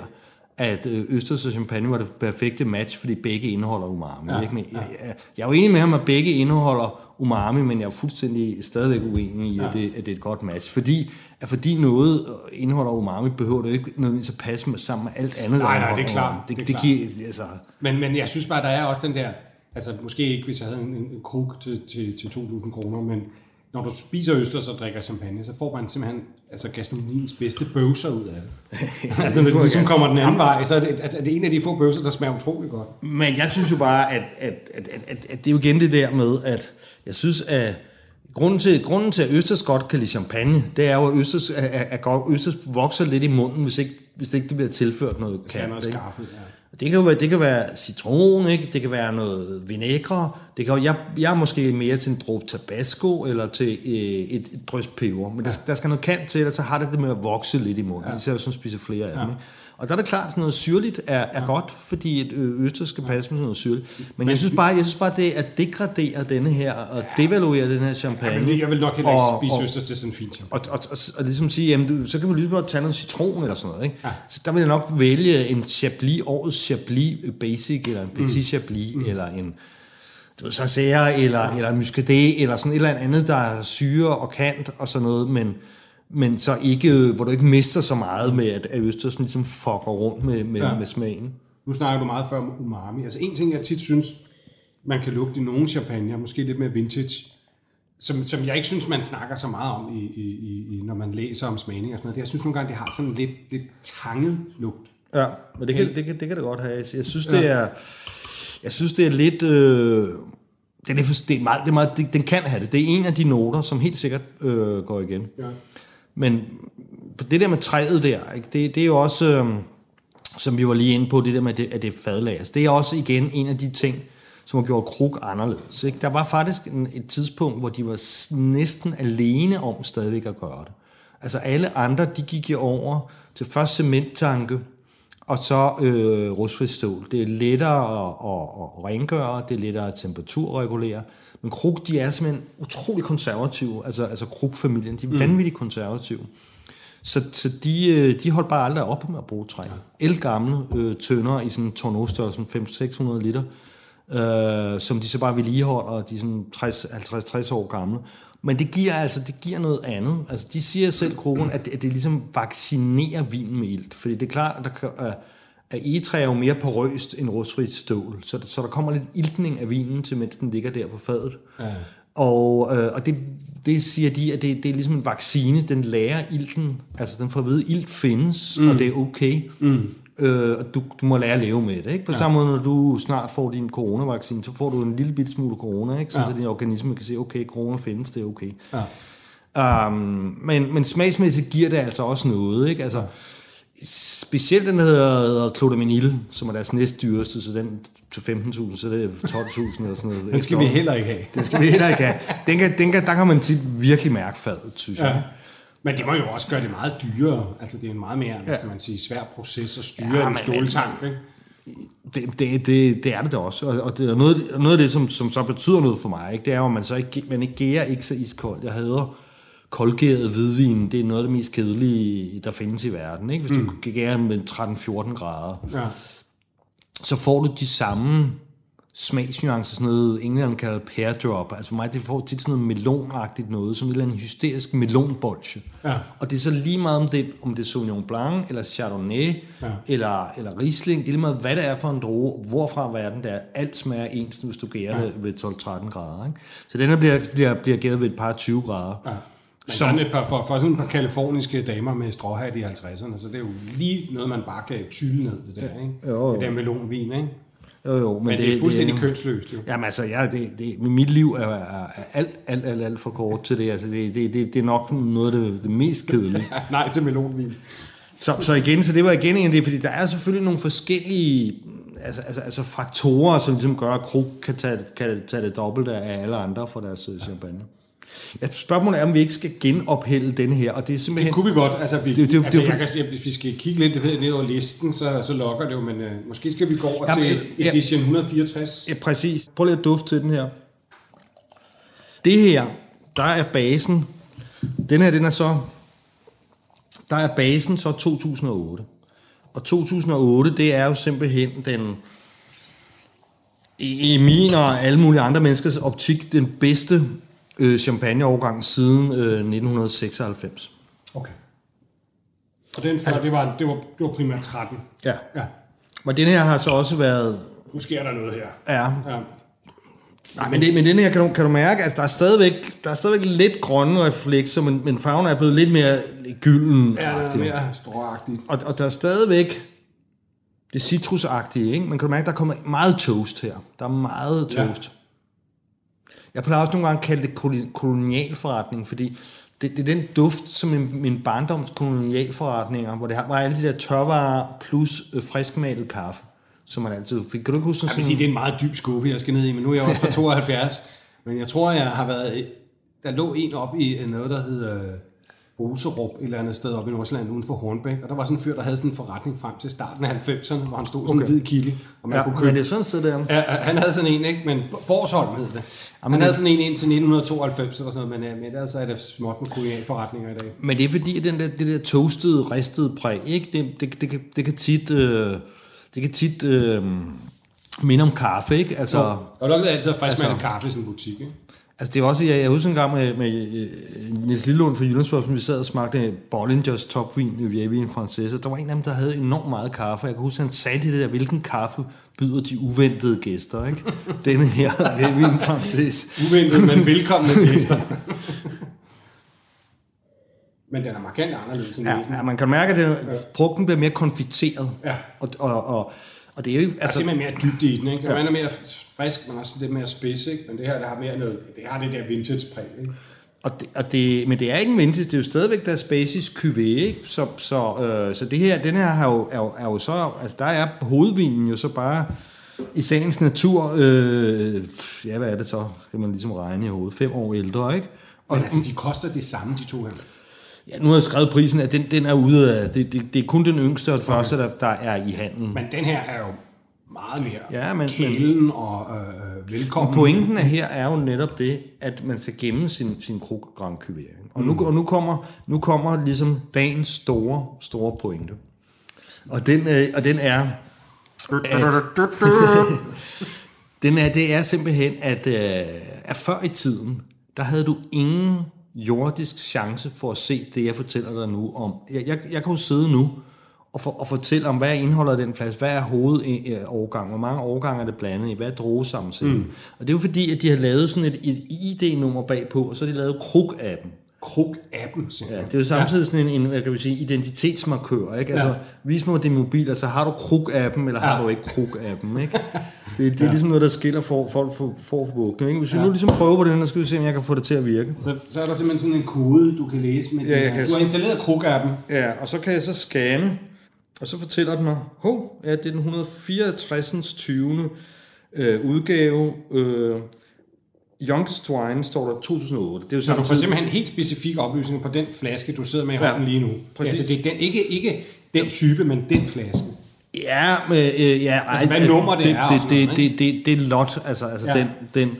at øh, østers og champagne var det perfekte match, fordi begge indeholder umami. Ja, Ja, ikke? Men jeg, jeg, jeg er jo enig med ham, at begge indeholder umami, men jeg er fuldstændig stadigvæk uenig i, at, det, at det er et godt match. Fordi, at fordi noget indeholder umami, behøver det ikke nødvendigvis at passe med, sammen med alt andet, Nej, nej, det er klart. Det Det, det, klart. giver, altså, Men, men jeg synes bare, der er også den der, altså måske ikke, hvis jeg havde en, en krug til, til, til 2.000 kroner, men når du spiser østers og drikker champagne, så får man simpelthen altså gastronomiens bedste bøvser ud af det. [LAUGHS] altså, når det ligesom kommer den anden vej, så er det, altså, det er en af de få bøvser, der smager utrolig godt. Men jeg synes jo bare, at, at, at, at, at, at det er jo igen det der med, at jeg synes, at grunden til, grunden til at Østers godt kan lide champagne, det er jo, at Østers, at, at Østers vokser lidt i munden, hvis ikke, hvis ikke det bliver tilført noget Det er kant. noget skarphed, ja. Det kan jo være, det kan være citron, ikke? det kan være noget vinægre, det kan, jeg, jeg er måske mere til en dråbe tabasco, eller til øh, et, et drøs peber, men der, der skal noget kant til, og så har det det med at vokse lidt i munden, ja. især hvis man spiser flere af dem. Ikke? Og der er det klart, at sådan noget syrligt er, er ja. godt, fordi et ø- øster skal passe med sådan noget syrligt. Men jeg synes bare, jeg synes bare det at degradere denne her, og devaluere den her champagne. Jeg vil, jeg vil nok heller ikke og- spise og- østers til sådan en fin champagne. og, og, og, og ligesom sige, jamen, du, så kan vi lige godt tage noget citron eller sådan noget. Ikke? Ja. Så der vil jeg nok vælge en Chablis, årets Chablis Basic, eller en Petit mm. Chablis, mm. eller en du ved, Sancerre, eller, ja. eller en Muscadet, eller sådan et eller andet, der er syre og kant og sådan noget, men, men så ikke, hvor du ikke mister så meget med, at, at Østersen ligesom fucker rundt med, med, Ja. ja. med smagen. Nu snakker du meget før om umami. Altså en ting, jeg tit synes, man kan lugte i nogle champagne, måske lidt mere vintage, som, som jeg ikke synes, man snakker så meget om, i, i, i, når man læser om smagning og sådan noget. Det, jeg synes nogle gange, det har sådan lidt, lidt tanget lugt. Ja, men det kan, det, kan, det kan det godt have. Jeg synes, det er, jeg synes, det er lidt... Øh, den, er, for, det er meget, det er meget, det, den kan have det. Det er en af de noter, som helt sikkert øh, går igen. Ja. Men det der med træet der, ikke, det, det er jo også, øh, som vi var lige inde på, det der med, det, at det er fadlagers. Det er også igen en af de ting, som har gjort Krug anderledes. Ikke? Der var faktisk en, et tidspunkt, hvor de var næsten alene om stadigvæk at gøre det. Altså alle andre, de gik jo over til først cementtanke, og så øh, rustfrit stål. Det er lettere at, at, at rengøre, det er lettere at temperaturregulere. Men Krug, de er simpelthen utrolig konservative. Altså, altså Krug-familien, de er vanvittigt konservative. Så, så de, øh, de holdt bare aldrig op med at bruge træ. Elgamle øh, tønder i sådan en tornostørrelse, 500-600 liter, øh, som de så bare vedligeholder, og de er sådan 50-60 år gamle. Men det giver altså det giver noget andet. Altså, de siger selv, Krogen, at det, at det ligesom vaccinerer vinen med ilt. Fordi det er klart, at, der kan, at, egetræ er jo mere porøst end rustfrit stål. Så, så der kommer lidt iltning af vinen, til mens den ligger der på fadet. Ja. Og, øh, og det, det siger de, at det, det er ligesom en vaccine. Den lærer ilten. Altså, den får at vide, at ilt findes, mm. og det er okay. Mm. Øh, og du, du må lære at leve med det. Ikke? På ja. samme måde, når du snart får din coronavaccine, så får du en lille bitte smule corona, ikke? så Ja. ja. din organisme kan sige, okay, corona findes, det er okay. Ja. Um, men, men smagsmæssigt giver det altså også noget. Ikke? Altså, specielt den, der hedder, hedder Clodaminil, som er deres næstdyreste, så den til 15.000, så det er 12.000 eller sådan noget. Den skal vi heller ikke have. Den skal vi heller ikke have. Den kan, den kan, der kan man tit virkelig mærke fadet, synes jeg. Ja. Men det må jo også gøre det meget dyrere. Altså, det er en meget mere, hvad skal man sige, svær proces at styre Ja, ja, en ståltank, ikke? Det, det, det, det er det da også, og, og det er noget, noget af det, som, som så betyder noget for mig, ikke? det er jo, at man så ikke, man ikke gærer ikke så iskoldt. Jeg hader koldgæret hvidvin, det er noget af det mest kedelige, der findes i verden. Ikke? Hvis mm. du gærer med 13-14 grader, Ja. så får du de samme smagsnuancer, sådan noget englænderne kalder pear drop. Altså for mig, det får tit sådan noget melonagtigt noget, som et eller andet hysterisk melonbolsje. Ja. Og det er så lige meget om det, om det er Sauvignon Blanc, eller Chardonnay, Ja. eller, eller Riesling. Det er lige meget, hvad det er for en droge, hvorfra verden det er. Alt smager ens, hvis du gærer ja. det ved 12-13 grader. Ikke? Så den her bliver, bliver, bliver gæret ved et par 20 grader. ja. Men sådan et par, for, for sådan et par kaliforniske damer med stråhat i 50'erne, så det er jo lige noget, man bare kan tylle ned, det der, ikke? Jo, jo. Det der melonvin, ikke? Jo, jo, men, Men det, det er fuldstændig det, kønsløst, jo. Jamen altså, ja, det, det, mit liv er, er, alt, alt, alt, alt for kort til det. Altså, det, det, det, det er nok noget af det, det mest kedelige. [LAUGHS] Nej til melonvin. Så, så igen, så det var igen en af det, fordi der er selvfølgelig nogle forskellige altså, altså, altså faktorer, som ligesom gør, at Krug kan tage, kan tage det dobbelte af alle andre for deres øh, champagne. Ja, spørgsmålet er, om vi ikke skal genophælde den her, og det er simpelthen... Det kunne vi godt. Altså, vi, Det- det, altså, det- jeg kan, sige, hvis vi skal kigge lidt ned over listen, så, så lokker det jo, men øh, måske skal vi gå over Jamen, til ja. edition 164. Ja, præcis. Prøv lige at dufte til den her. Det her, der er basen. Den her, den er så... Der er basen så 2008. Og 2008, det er jo simpelthen den... I, i min og alle mulige andre menneskers optik, den bedste øh, champagneovergang siden øh, 1996. Okay. Og den før, det, var, det, var, det var primært 13. Ja. Ja. Men den her har så også været... Nu sker der noget her. Ja, Ja. Nej, men, det, men den her kan du, kan du mærke, at der er stadigvæk, der er stadigvæk lidt grønne reflekser, men, men farven er blevet lidt mere gylden. Ja, er mere stråagtigt. og, og der er stadigvæk det citrusagtige, ikke? Man kan mærke, at der kommer meget toast her. Der er meget Ja. Jeg plejer også nogle gange at kalde det koloni- kolonialforretning, fordi det, det er den duft, som min, min barndoms kolonialforretninger, hvor det var alle de der tørvarer plus øh, friskmalet kaffe, som man altid fik. Kan du ikke huske Jeg sådan vil sige, det er en meget dyb skuffe, jeg skal ned i, men nu er jeg også [LAUGHS] fra 72. Men jeg tror, jeg har været... Der lå en op i noget, der hed Roserup, et eller andet sted op i Nordsjælland, uden for Hornbæk. Og der var sådan en fyr, der havde sådan en forretning frem til starten af 90'erne, hvor han stod sådan en Okay. hvid kittel, og man Ja, kunne men købe det er sådan et sted der. Ja, han havde sådan en, ikke? Men Borsholm hed det. Han det- havde sådan en indtil 1992 eller sådan noget, men, øh, men ellers er det småt med kolonialforretninger i dag. Men det er fordi, at den der, det der toastede, ristede præg, ikke? Det, det, det, kan, det kan tit, øh, det kan tit øh, minde om kaffe, ikke? Altså, Og der er altid frisk Altså- altså, kaffe i sådan en butik, ikke? Altså det var også, jeg, jeg husker en gang med, med øh, Niels Lillund fra Jyllandsborg, vi sad og smagte Bollingers topvin i Vievin Francesa. Der var en af dem, der havde enormt meget kaffe. Jeg kan huske, han sagde det der, hvilken kaffe byder de uventede gæster, ikke? [LAUGHS] Denne her Vievin Francesa. Uventet, men velkomne [LAUGHS] gæster. men den er markant anderledes end Ja, ja, man kan mærke, at den, frugten bliver mere konfiteret. Ja. Og, og, og, og det er jo ikke... Der er altså, simpelthen mere dybde i den, ikke? Der Ja. er mere frisk, men også lidt mere spids, ikke? Men det her, der har mere noget, det har det der vintage-præg, ikke? Og det, og det, men det er ikke en vintage, det er jo stadigvæk deres basis QV, ikke? Så, så, øh, så det her, den her har jo, er, jo, er jo så, altså der er hovedvinen jo så bare i sagens natur, øh, ja hvad er det så, skal man ligesom regne i hovedet, fem år ældre, ikke? Og, Men altså, de koster det samme, de to her. ja, nu har jeg skrevet prisen, at den, den er ude af, det, det, det er kun den yngste og den første, der, der er i handlen. Men den her er jo meget mere Ja, men- kælen og øh, velkommen. Og pointen er her er jo netop det, at man skal gemme sin, sin krog Grand Cuvée. Og nu, og nu, kommer, nu kommer ligesom dagens store, store pointe. Og den, øh, og den er, [LAUGHS] den er, det er simpelthen, at, øh, at før i tiden, der havde du ingen jordisk chance for at se det, jeg fortæller dig nu om. Jeg, jeg, jeg kan jo sidde nu og, for, og fortælle om, hvad er indholdet af den flaske, hvad er hovedårgang, hvor mange årgange er det blandet i, hvad er druesammensætningen. Mm. Og det er jo fordi, at de har lavet sådan et, et ID-nummer bagpå, og så har de lavet krog-appen. Krog-appen, Ja, simpelthen. det er jo samtidig sådan en, en hvad kan vi sige, identitetsmarkør, ikke? Altså, Ja. vis mig din mobil, altså har du krug-appen, eller har Ja. du ikke krug-appen, ikke? [LAUGHS] Det, det er ligesom noget, der skiller for, folk for, for, for bukken, ikke? Hvis vi nu ligesom prøver på den, så skal vi se, om jeg kan få det til at virke. Så, så er der simpelthen sådan en kode, du kan læse med Ja, jeg kan Du har installeret Krog-appen. Ja, og så kan jeg så scanne, og så fortæller den mig, hov, ja, det er den 164. 20. Øh, udgave, øh, Youngest Wine står der 2008. Det er jo Så du får simpelthen helt specifikke oplysninger på den flaske, du sidder med i Ja, hånden lige nu. præcis. Altså, det er den, ikke, ikke den type, men den flaske. Ja, men, øh, ja ej, hvad øh, nummer det det, er det, det, noget, det, det, det er lot, altså, altså Ja. den, den,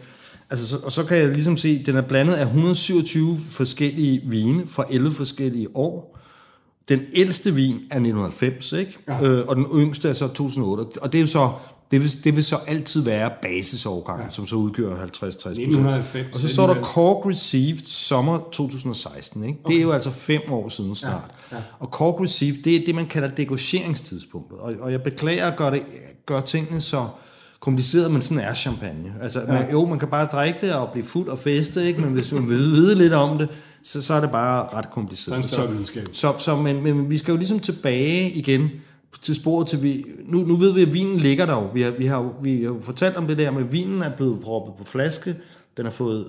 altså så, og så kan jeg ligesom se, at den er blandet af 127 forskellige vine fra 11 forskellige år. Den ældste vin er 1990, ikke? Ja. Øh, og den yngste er så 2008. Og det er jo så, det vil, det vil så altid være basisårgangen, ja. som så udgør 50-60 1990, Og så står der. Cork Received sommer 2016. Ikke? Det er jo altså fem år siden snart. Ja, ja. Og Cork Received, det er det, man kalder degocheringstidspunktet. Og, og jeg beklager at gøre, det, gøre tingene så kompliceret, men sådan er champagne. Altså, ja. man, jo, man kan bare drikke det og blive fuld og feste, ikke? men hvis man vil vide lidt om det, så, så er det bare ret kompliceret. Så er videnskab. Så, så men, men vi skal jo ligesom tilbage igen til sporet til vi... Nu, nu ved vi, at vinen ligger der jo. Vi har, vi, har, vi har jo fortalt om det der med, at vinen er blevet proppet på flaske, den har fået,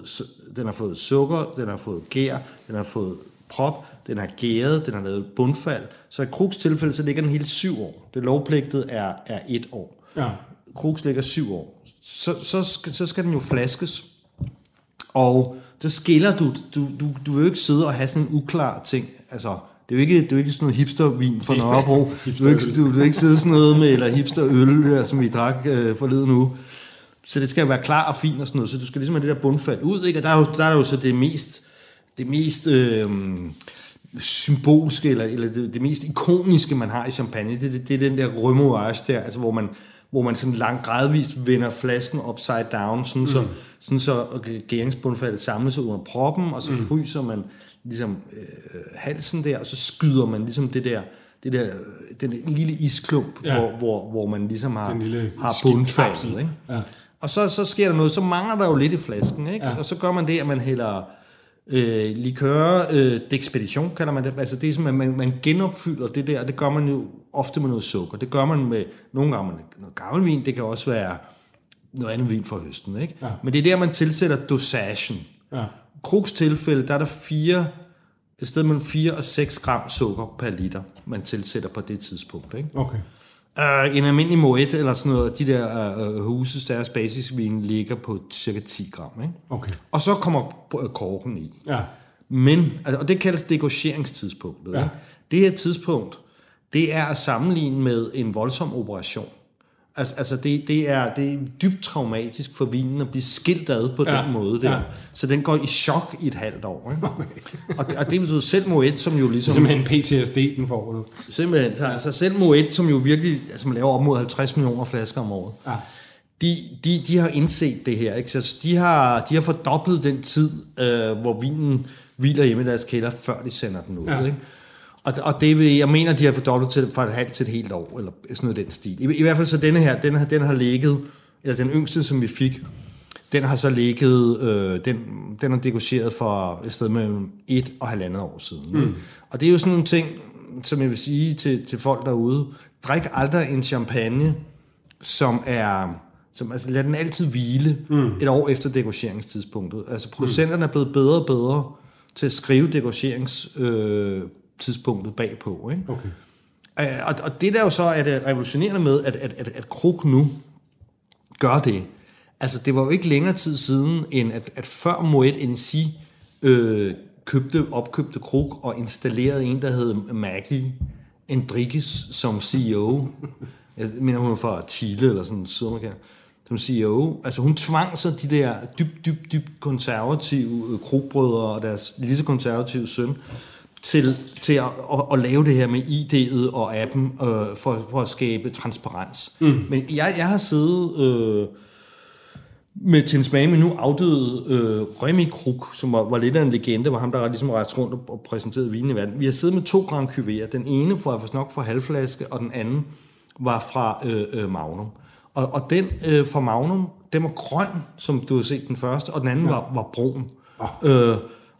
den har fået sukker, den har fået gær, den har fået prop, den har gæret, den har lavet bundfald. Så i Krugs tilfælde, så ligger den hele syv år. Det lovpligtet er, er et år. Ja. Krugs ligger syv år. Så, så, skal, så skal den jo flaskes. Og så skiller du, du, du, du vil jo ikke sidde og have sådan en uklar ting. Altså, det er jo ikke, det er jo ikke sådan noget hipstervin fra [LAUGHS] Nørrebro. Du vil ikke, du, du vil ikke sidde sådan noget med, eller hipsterøl, der, som vi drak øh, forleden nu. Så det skal være klar og fin og sådan noget, så du skal ligesom have det der bundfald ud, ikke? Og der er jo, der er jo så det mest, det mest øh, symbolske, eller, eller det, det, mest ikoniske, man har i champagne, det, det, det er den der remoulage der, altså hvor man, hvor man sådan langt gradvist vender flasken upside down, sådan, mm. så, sådan så gæringsbundfaldet samles sig under proppen, og så mm. fryser man ligesom øh, halsen der, og så skyder man ligesom det der, det der, den lille isklump, Ja. hvor, hvor, hvor man ligesom har, har bundfaldet. Ikke? Ja. Og så, så sker der noget, så mangler der jo lidt i flasken, ikke? Ja. Og så gør man det, at man hælder øh, likør, øh, d'expedition kalder man det. Altså det er som, at man, man genopfylder det der, det gør man jo ofte med noget sukker. Det gør man med nogle gange med noget gammel vin, det kan også være noget andet vin fra høsten, ikke? Ja. Men det er der, man tilsætter dosagen. Ja. Krugs tilfælde, der er der fire, et sted mellem 4 og 6 gram sukker per liter, man tilsætter på det tidspunkt, ikke? Okay. Uh, en almindelig Moet eller sådan noget, de der uh, huses, deres basisvin ligger på cirka 10 gram. Ikke? Okay. Og så kommer øh, korken i. Ja. Men, altså, og det kaldes degocheringstidspunktet. Ja. Ja. Det her tidspunkt, det er at sammenligne med en voldsom operation. Altså, altså det, det, er, det er dybt traumatisk for vinen at blive skilt ad på Ja. den måde der. Ja. Så den går i chok i et halvt år. Ikke? og, og det betyder selv Moet, som jo ligesom... Simpelthen PTSD, den får du. Simpelthen. Så, altså selv Moet, som jo virkelig altså, man laver op mod 50 millioner flasker om året, Ja. de, de, de har indset det her. Ikke? Så de har, de har fordoblet den tid, øh, hvor vinen hviler hjemme i deres kælder, før de sender den ud. Ja. Ikke? Og, og det vil, jeg mener, de har fordoblet til, fra et halvt til et helt år, eller sådan noget den stil. I, I hvert fald så denne her, den, har- den har ligget, eller den yngste, som vi fik, den har så ligget, øh, den, den er degageret for et sted mellem et og halvandet år siden. Mm. Og det er jo sådan nogle ting, som jeg vil sige til, til folk derude, drik aldrig en champagne, som er som altså lad den altid hvile mm. et år efter dekorieringstidspunktet. Altså producenterne er blevet bedre og bedre til at skrive dekoreringstidspunktet øh, tidspunktet bagpå. Ikke? Okay. Øh, og, og det der jo så er det revolutionerende med, at, at, at, at Krug nu gør det. Altså, det var jo ikke længere tid siden, end at, at før Moet NC øh, købte, opkøbte Krug og installerede en, der hed Maggie Enriquez som CEO. Jeg mener, hun var fra Chile eller sådan Sydamerika som CEO. Altså hun tvang så de der dybt, dybt, dybt konservative øh, krogbrødre og deres lige så konservative søn til, til at, at, at lave det her med ID'et og appen øh, for, for at skabe transparens. Mm. Men jeg, jeg har siddet øh, med smag med nu afdøde øh, Remy Krug, som var, var lidt af en legende, var ham, der ligesom rejste rundt og, og præsenterede vinen i verden. Vi har siddet med to Grand Cuvée. Den ene fra, nok fra halvflaske, og den anden var fra øh, øh, Magnum. Og, og den øh, fra Magnum, den var grøn, som du har set den første, og den anden ja. var, var brun. Ja. Øh,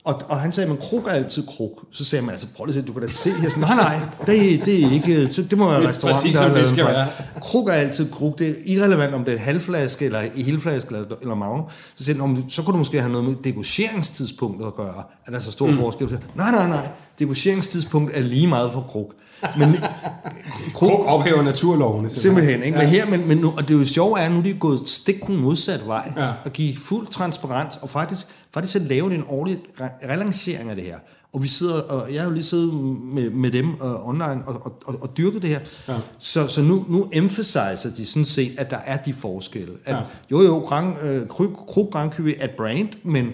og, og han sagde, man kruk er altid kruk. Så sagde man, altså prøv lige at se, du kan da se her. Sådan, nej, nej, det, det er ikke, det må være restaurant, Præcis, der det skal være. Kruk er altid kruk. Det er irrelevant, om det er en halvflaske, eller i helflaske, eller, eller magnum. Så siger han, så kunne du måske have noget med degusteringstidspunktet at gøre. At der er så stor mm. forskel. Nej, nej, nej. Degusteringstidspunkt er lige meget for kruk. Men [LAUGHS] Kruk ophæver naturlovene. Simpelthen. Ikke? Ja. Men her, men, men nu, og det er jo sjovt, er, at nu de er gået stik den modsatte vej, ja. og give fuld transparens, og faktisk, faktisk at lave en ordentlig relancering af det her. Og vi sidder, og jeg har jo lige siddet med, med dem uh, online og, og, og, og dyrket det her. Ja. Så, så nu, nu emphasiser de sådan set, at der er de forskelle. At, ja. Jo jo, Grand, uh, Krug Grand Cuvée er brand, men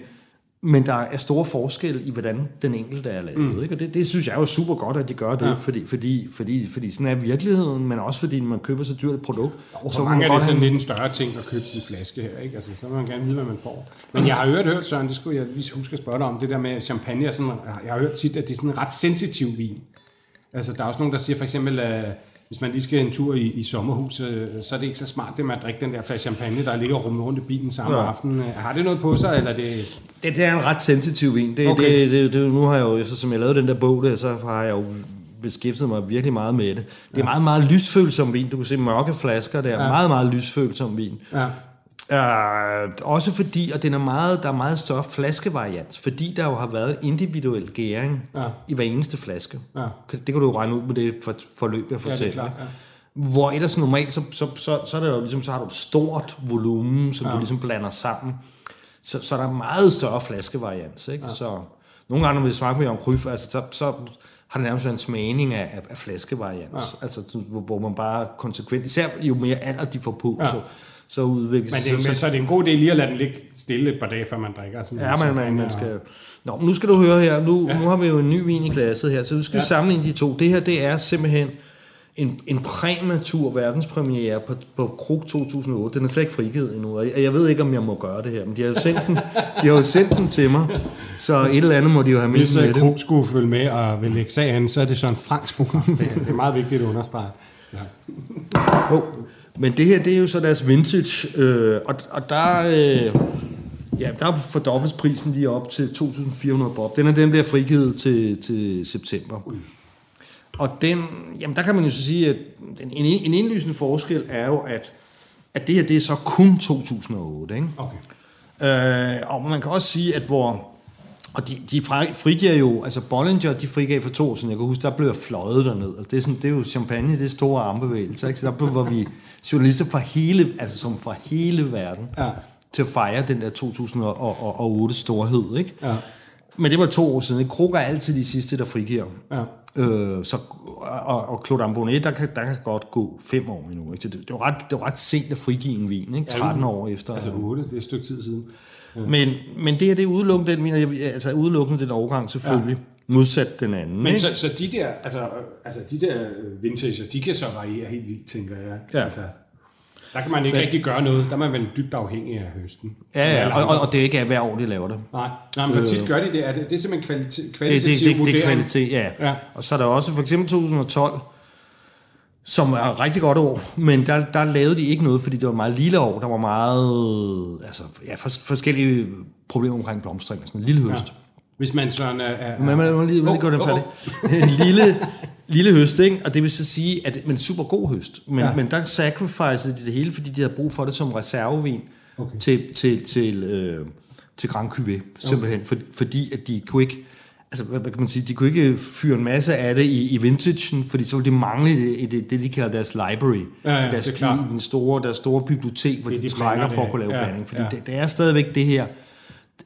men der er store forskelle i, hvordan den enkelte er lavet. Mm. Ikke? Og det, det synes jeg er jo super godt, at de gør det, ja. fordi, fordi, fordi, fordi sådan er virkeligheden, men også fordi man køber så dyrt et produkt. Og så mange er det sådan lidt en større ting at købe sin flaske her. Ikke? Altså, så vil man gerne vide, hvad man får. Men jeg har hørt, hørt Søren, det skulle jeg lige huske at spørge dig om, det der med champagne. Sådan, jeg har hørt tit, at det er sådan en ret sensitiv vin. Altså, der er også nogen, der siger for eksempel, at hvis man lige skal en tur i, i sommerhuset, så er det ikke så smart det med at drikke den der flaske champagne, der ligger rummet rundt i bilen samme ja. aften. Har det noget på sig, eller det... Det, det er en ret sensitiv vin. Det, okay. det, det, det, nu har jeg jo, så som jeg lavede den der bog der, så har jeg jo beskæftiget mig virkelig meget med det. Det er ja. meget, meget lysfølsom vin. Du kan se mørke flasker der. Ja. Meget, meget lysfølsom vin. Ja. Uh, også fordi, og den er meget, der er meget større flaskevariant, fordi der jo har været individuel gæring ja. i hver eneste flaske. Ja. Det kan du jo regne ud med det for, forløb, jeg fortæller. Ja, det er klart, ja. Hvor ellers normalt, så, så, så, så, er det jo ligesom, så har du et stort volumen, som ja. du ligesom blander sammen. Så, så der er meget større flaskevariant. Ikke? Ja. Så nogle gange, når vi smager med Jan Kryf, altså, så, så har det nærmest været en smagning af, af, af flaskevariant. Ja. Altså, hvor, hvor man bare konsekvent, især jo mere alder de får på, ja. så så udvikles men det. Så, så, er det en god idé lige at lade den ligge stille et par dage, før man drikker. Sådan ja, men man, man skal... Nå, nu skal du høre her. Nu, ja. nu har vi jo en ny vin i glasset her, så vi skal ja. sammenligne de to. Det her, det er simpelthen en, en præmatur verdenspremiere på, på Krug 2008. Den er slet ikke frigivet endnu, og jeg ved ikke, om jeg må gøre det her, men de har jo sendt den, [LAUGHS] de har jo sendt den til mig, så et eller andet må de jo have med Hvis med Krug skulle følge med og vil lægge sagen, så er det sådan en fransk program. Det, det er meget vigtigt at understrege. Ja. Oh, men det her, det er jo så deres vintage, øh, og, og der, øh, ja, der fordobles prisen lige op til 2.400 bob. Den er den bliver frigivet til, til september. Og den, jamen der kan man jo så sige, at en, en indlysende forskel er jo, at, at det her, det er så kun 2008. Ikke? Okay. Øh, og man kan også sige, at hvor og de, de frigiver jo, altså Bollinger, de frigav for to år siden, jeg kan huske, der blev fløjet derned, og det er, sådan, det er jo champagne, det er store armbevægelser, ikke? så der blev, var vi journalister fra hele, altså som fra hele verden, ja. til at fejre den der 2008 storhed, ikke? Ja. Men det var to år siden. Ikke? Krog er altid de sidste, der frigiver. Ja. Øh, så, og, og Claude Ambonnet, der kan, der kan godt gå fem år endnu. Ikke? Det, det, var ret, det var ret sent at frigive en vin, ikke? 13 ja, år efter. Altså 8, det er et stykke tid siden. Men, men det her, det er udelukkende den, mener, altså udelukkende den overgang selvfølgelig. Ja. Modsat den anden. Men så, så de der, altså, altså de der vintage, de kan så variere helt vildt, tænker jeg. Ja. Altså, der kan man ikke men, rigtig gøre noget. Der er man vel dybt afhængig af høsten. Ja, ja og, og, det er ikke hver år, de laver det. Nej, Nej men øh, tit gør de det. Er det, det er simpelthen kvalitet, kvalitativ det, det, det, det er kvalitet, ja. ja. Og så er der også for eksempel 2012, som er et rigtig godt år, men der, der lavede de ikke noget, fordi det var et meget lille år. Der var meget, altså, ja, for, forskellige problemer omkring blomstring og sådan en lille høst. Ja. Hvis man sådan er... er men man må lige, lige oh, gøre den færdig. Oh, oh. en lille, Lille høst, ikke? Og det vil så sige, at men super god høst. Men, Ja. men der sacrificede de det hele, fordi de havde brug for det som reservevin okay. til, til, til, øh, til Grand Cuvée, simpelthen. For, fordi at de kunne ikke, altså hvad, kan man sige, de kunne ikke fyre en masse af det i, i vintagen, fordi så ville det mangle i det, det, det de kalder deres library. Ja, ja, deres det den store, deres store bibliotek, hvor Det de, de trækker for at det. kunne lave Ja, blanding. Fordi ja. det, det er stadigvæk det her,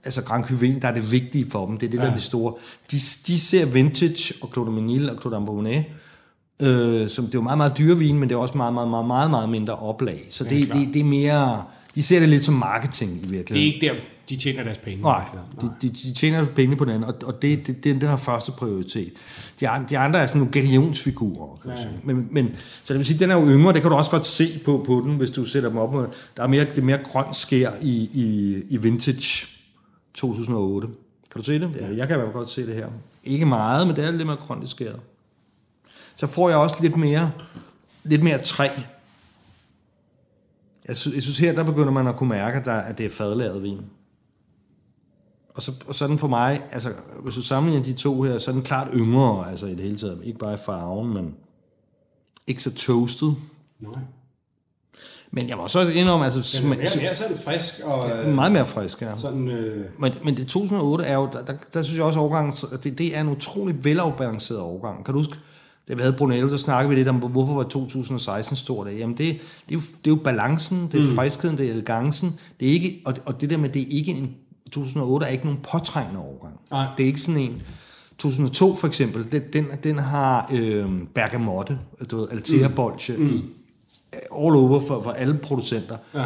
altså Grand Cuvée, der er det vigtige for dem. Det er det, der Ja. er det store. De, de ser vintage og Claude Menil og Claude Ambonnet, øh, som det er jo meget, meget dyre vin, men det er også meget, meget, meget, meget, meget mindre oplag. Så det, klart. det, det er mere, de ser det lidt som marketing i Det er virkeligheden. ikke der, de tjener deres penge. Nej, de, de, de tjener penge på den anden, og, og det, det, det er den her første prioritet. De, de andre er sådan nogle galionsfigurer, kan ja, ja. ja. Men, men, så det vil sige, den er jo yngre, det kan du også godt se på, på den, hvis du sætter dem op. Der er mere, det er mere grønt skær i, i, i vintage 2008. Kan du se det? Ja, jeg kan i hvert fald godt se det her. Ikke meget, men det er lidt mere grønt i skæret. Så får jeg også lidt mere, lidt mere træ. Jeg synes, jeg synes her, der begynder man at kunne mærke, at, der, at det er fadlaget vin. Og, så, og sådan for mig, altså hvis du sammenligner de to her, så er den klart yngre, altså i det hele taget. Ikke bare i farven, men ikke så toasted. Nej. Men jeg må så indrømme, altså sma- mere, mere så er det frisk, og øh, meget mere frisk, ja. sådan... Øh, Men, men det 2008 er jo, der, der, der synes jeg også overgangen, det, det er en utrolig velafbalanceret overgang. Kan du huske, da vi havde Brunello, der snakkede vi lidt om, hvorfor var 2016 stort af. Jamen det, det, er jo, det er jo balancen, det er friskheden, det er elegancen. Det er ikke, og, og det der med, det er ikke en, 2008 er ikke nogen påtrængende overgang. Nej. Det er ikke sådan en, 2002 for eksempel, den, den, den har øh, bergamotte, du ved, Altea Bolche mm. i, all over for, for alle producenter. ja.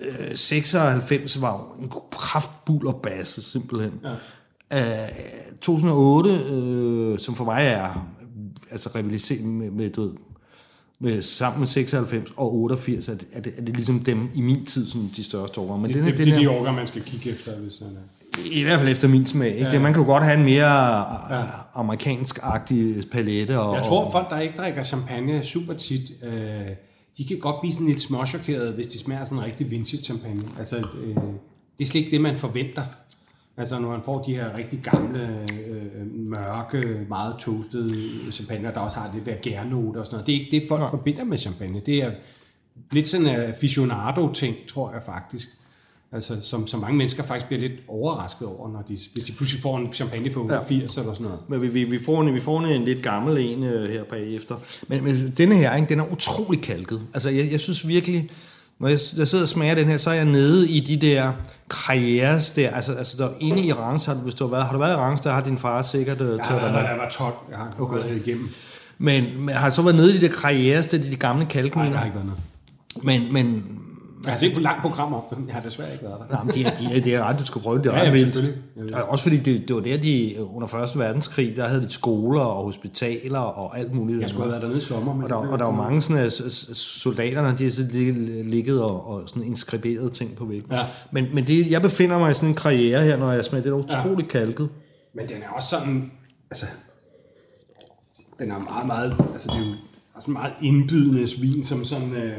Øh, 96 var jo en kraftbulder basse, simpelthen. Ja. Øh, 2008, øh, som for mig er altså rivaliseret med, med, du ved, med, sammen med 96 og 88, er det, er det, er det ligesom dem i min tid, som de største år. Men Det, den, det, det, den er de orker, man skal kigge efter, hvis han er... i hvert fald efter min smag. Ikke? Ja. Det, man kan jo godt have en mere ja. amerikansk-agtig palette. Og, Jeg tror, folk, der ikke drikker champagne super tit, øh, de kan godt blive sådan lidt småchokerede, hvis de smager sådan en rigtig vintage champagne. Altså, øh, det er slet ikke det, man forventer. Altså, når man får de her rigtig gamle, øh, mørke, meget toastede champagne, der også har det der gærnote og sådan noget. Det er ikke det, folk Nej. forbinder med champagne. Det er lidt sådan en aficionado-ting, tror jeg faktisk. Altså, som, som mange mennesker faktisk bliver lidt overrasket over, når de, hvis de pludselig får en champagne for 88 ja. eller sådan noget. Men vi, vi, vi, får en, vi får en, en lidt gammel en øh, her bagefter. Men, men denne her, ikke, den er utrolig kalket. Altså, jeg, jeg synes virkelig, når jeg, jeg sidder og smager den her, så er jeg nede i de der karrieres der. Altså, altså der er inde i Rance, har du, hvis du har været, har du været i Rance, der har din far sikkert øh, taget dig med. der var 12, jeg har okay. været igennem. Men, men har så været nede i de der karrieres, der de, de gamle Nej, kalkminer. jeg har ikke været noget. Men, men Jeg har set på langt program om dem. Jeg har desværre ikke været der. Nej, men det er, de er, det er ret, du skal prøve det. Ja, ja, vildt. selvfølgelig. Jeg ved. Og Også fordi det, det var der, de under Første Verdenskrig, der havde de skoler og hospitaler og alt muligt. Jeg skulle have været dernede i sommer. Men Og der, og der var mange sådan, at soldaterne, de har ligget og, og sådan inskriberet ting på væggen. Ja. Men, men det, jeg befinder mig i sådan en karriere her, når jeg smager, det er utroligt ja. kalket. Men den er også sådan, altså, den er meget, meget, altså det er jo sådan meget indbydende vin, som sådan, øh,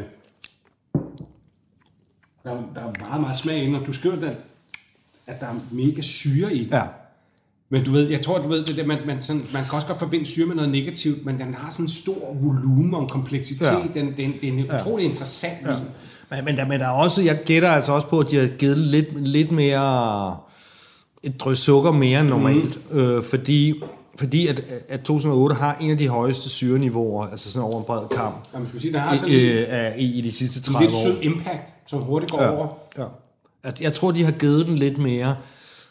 der, er- der er meget, meget smag inde, og du skriver, at, at der er mega syre i den. Ja. Men du ved, jeg tror, du ved, det der, man, man, sådan, man kan også godt forbinde syre med noget negativt, men den har sådan en stor volumen og kompleksitet. Ja. Ja. Den, den, det er en utrolig interessant vin. Men, men, der, men der er også, jeg gætter altså også på, at de har givet lidt, lidt mere, et drøs sukker mere end normalt, mm. øh, fordi, fordi at, at 2008 har en af de højeste syreniveauer, altså sådan over en bred kamp, Ja, man skulle sige, den har sådan i, øh, i, i de sidste en 30 lidt år. sød impact, som hurtigt går over. Ja. At jeg tror, de har givet den lidt mere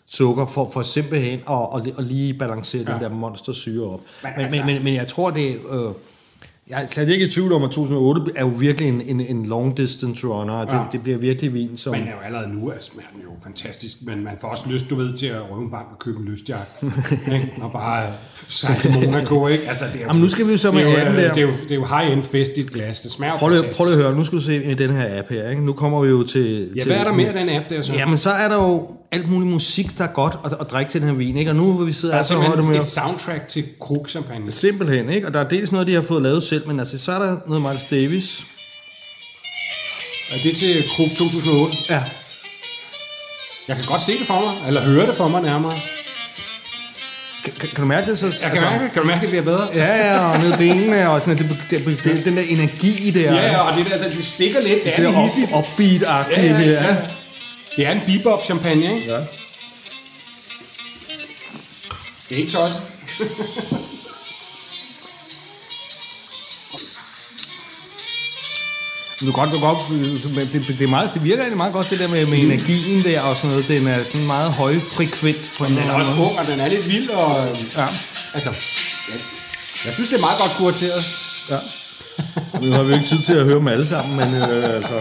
sukker for, for simpelthen at, at, at lige balancere ja. den Ja. der monstersyre op. Men, Men men, altså- men, men, men jeg tror, det øh, jeg er slet ikke i tvivl om, at 2008 er jo virkelig en, en, en long distance runner. Ja. Det, Ja. det bliver virkelig vin, som... Men er jo allerede nu, altså, smager den jo fantastisk, men man får også lyst, du ved, til at røve en bank og købe en lystjagt. [LAUGHS] ikke? og bare sejle til Monaco, ikke? Altså, det er, jo- Jamen, nu skal vi jo så med det er, appen der. det er jo, det er jo high-end fest i et glas. Det smager Prøv lige, prøv lige at høre, nu skal du se i den her app her. Ikke? Nu kommer vi jo til... Ja, til, hvad er der mere af den app der så? Jamen, så er der jo alt muligt musik, der er godt at, at drikke til den her vin. Ikke? Og nu hvor vi sidder der er altså højde simpelthen med... et soundtrack til krugchampagne. Simpelthen, ikke? Og der er dels noget, de har fået lavet selv, men altså, så er der noget Miles Davis. Er det til Krug 2008? Ja. Jeg kan godt se det for mig, eller høre det for mig nærmere. Kan, kan, kan du mærke det så? Jeg kan mærke, kan du mærke, det bliver bedre? Ja, ja, og ned benene, og sådan, det, det, det, det, den der energi der. Ja, ja, og det der, det stikker lidt. Det er Det er op, upbeat-agtigt. Ja, ja, der. ja. Det er en bebop champagne, ikke? Ja. Det er ikke tosset. Du kan godt, du godt, det, det, er meget, det virker egentlig meget godt, det der med, med energien der og sådan noget. Den er sådan meget højfrekvent på en Den er eller anden også måde. ung, og den er lidt vild, og... Ja. Altså, ja, jeg synes, det er meget godt kurateret. Ja. Nu har vi ikke tid til at høre dem alle sammen, men øh, altså...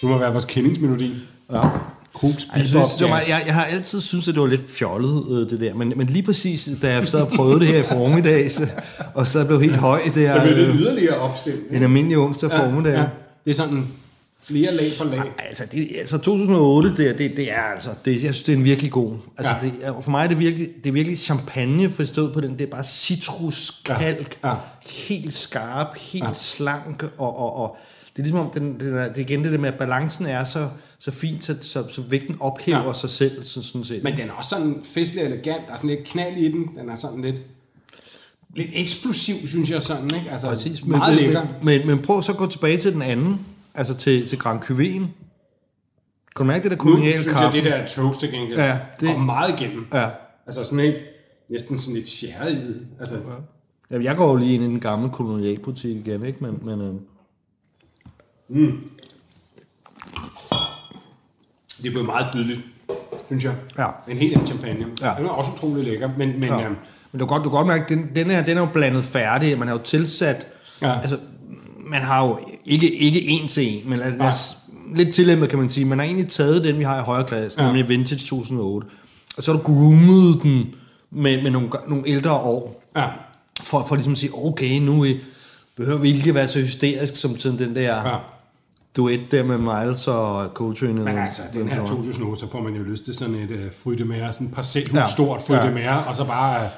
Det må være vores kendingsmelodi. Ja. Krugs Jeg, synes, det var jeg, jeg har altid syntes, at det var lidt fjollet, øh, det der. Men, men lige præcis, da jeg sad og prøvede det her i formiddags, og så blev helt høj, det er det øh, yderligere opstemt. en almindelig onsdag formiddag. Ja, det er sådan flere lag på lag. Ej, Altså, det, altså 2008, det, er- det, det er altså, det, jeg synes, det er en virkelig god. Altså, Ja. det, er- for mig er det virkelig, det er virkelig champagne forstået på den. Det er bare citrus, kalk, Ja. Ja. helt skarp, helt slank, og, og, og det er ligesom om, den, den er, det er igen det der med, at balancen er så, så fint, så, så, så vægten ophæver Ja. sig selv, så, sådan set. Men den er også sådan festlig og elegant. Der er sådan lidt knald i den. Den er sådan lidt, lidt eksplosiv, synes jeg sådan, ikke? Altså, Præcis, men, meget lækker. men, men, men prøv så at gå tilbage til den anden, altså til, til Grand Cuvée. Kan du mærke det der Nu koloniale synes jeg, kaffe? det der toast til gengæld Ja, det- det... meget igennem. Ja. Altså sådan ikke, næsten sådan lidt sherry. Altså, Jamen, jeg går jo lige ind i den gamle kolonialbutik igen, ikke? Men, men øh, det er blevet meget tydeligt, synes jeg. Ja. En helt anden champagne. Ja. Den er også utrolig lækker, men, men Ja. øhm, Men du kan godt, du kan godt mærke, at den, den, her, den er jo blandet færdig. Man har jo tilsat... Ja. Altså, man har jo ikke, ikke en til en, men lad, lad os, lidt tillemmet, kan man sige. Man har egentlig taget den, vi har i højre klasse, ja. Nemlig Vintage 2008. Og så har du groomet den med, med nogle, nogle ældre år. ja. For, for ligesom at sige, okay, nu er- behøver vi ikke være så hysterisk som til den der ja. Ja. duet der med Miles og Coltrane. Men altså, den her gjorde. 2008, så får man jo lyst til sådan et uh, frydemære, sådan et parcelhus, Ja. ja. stort frydemære, Ja. ja. og så bare... Uh,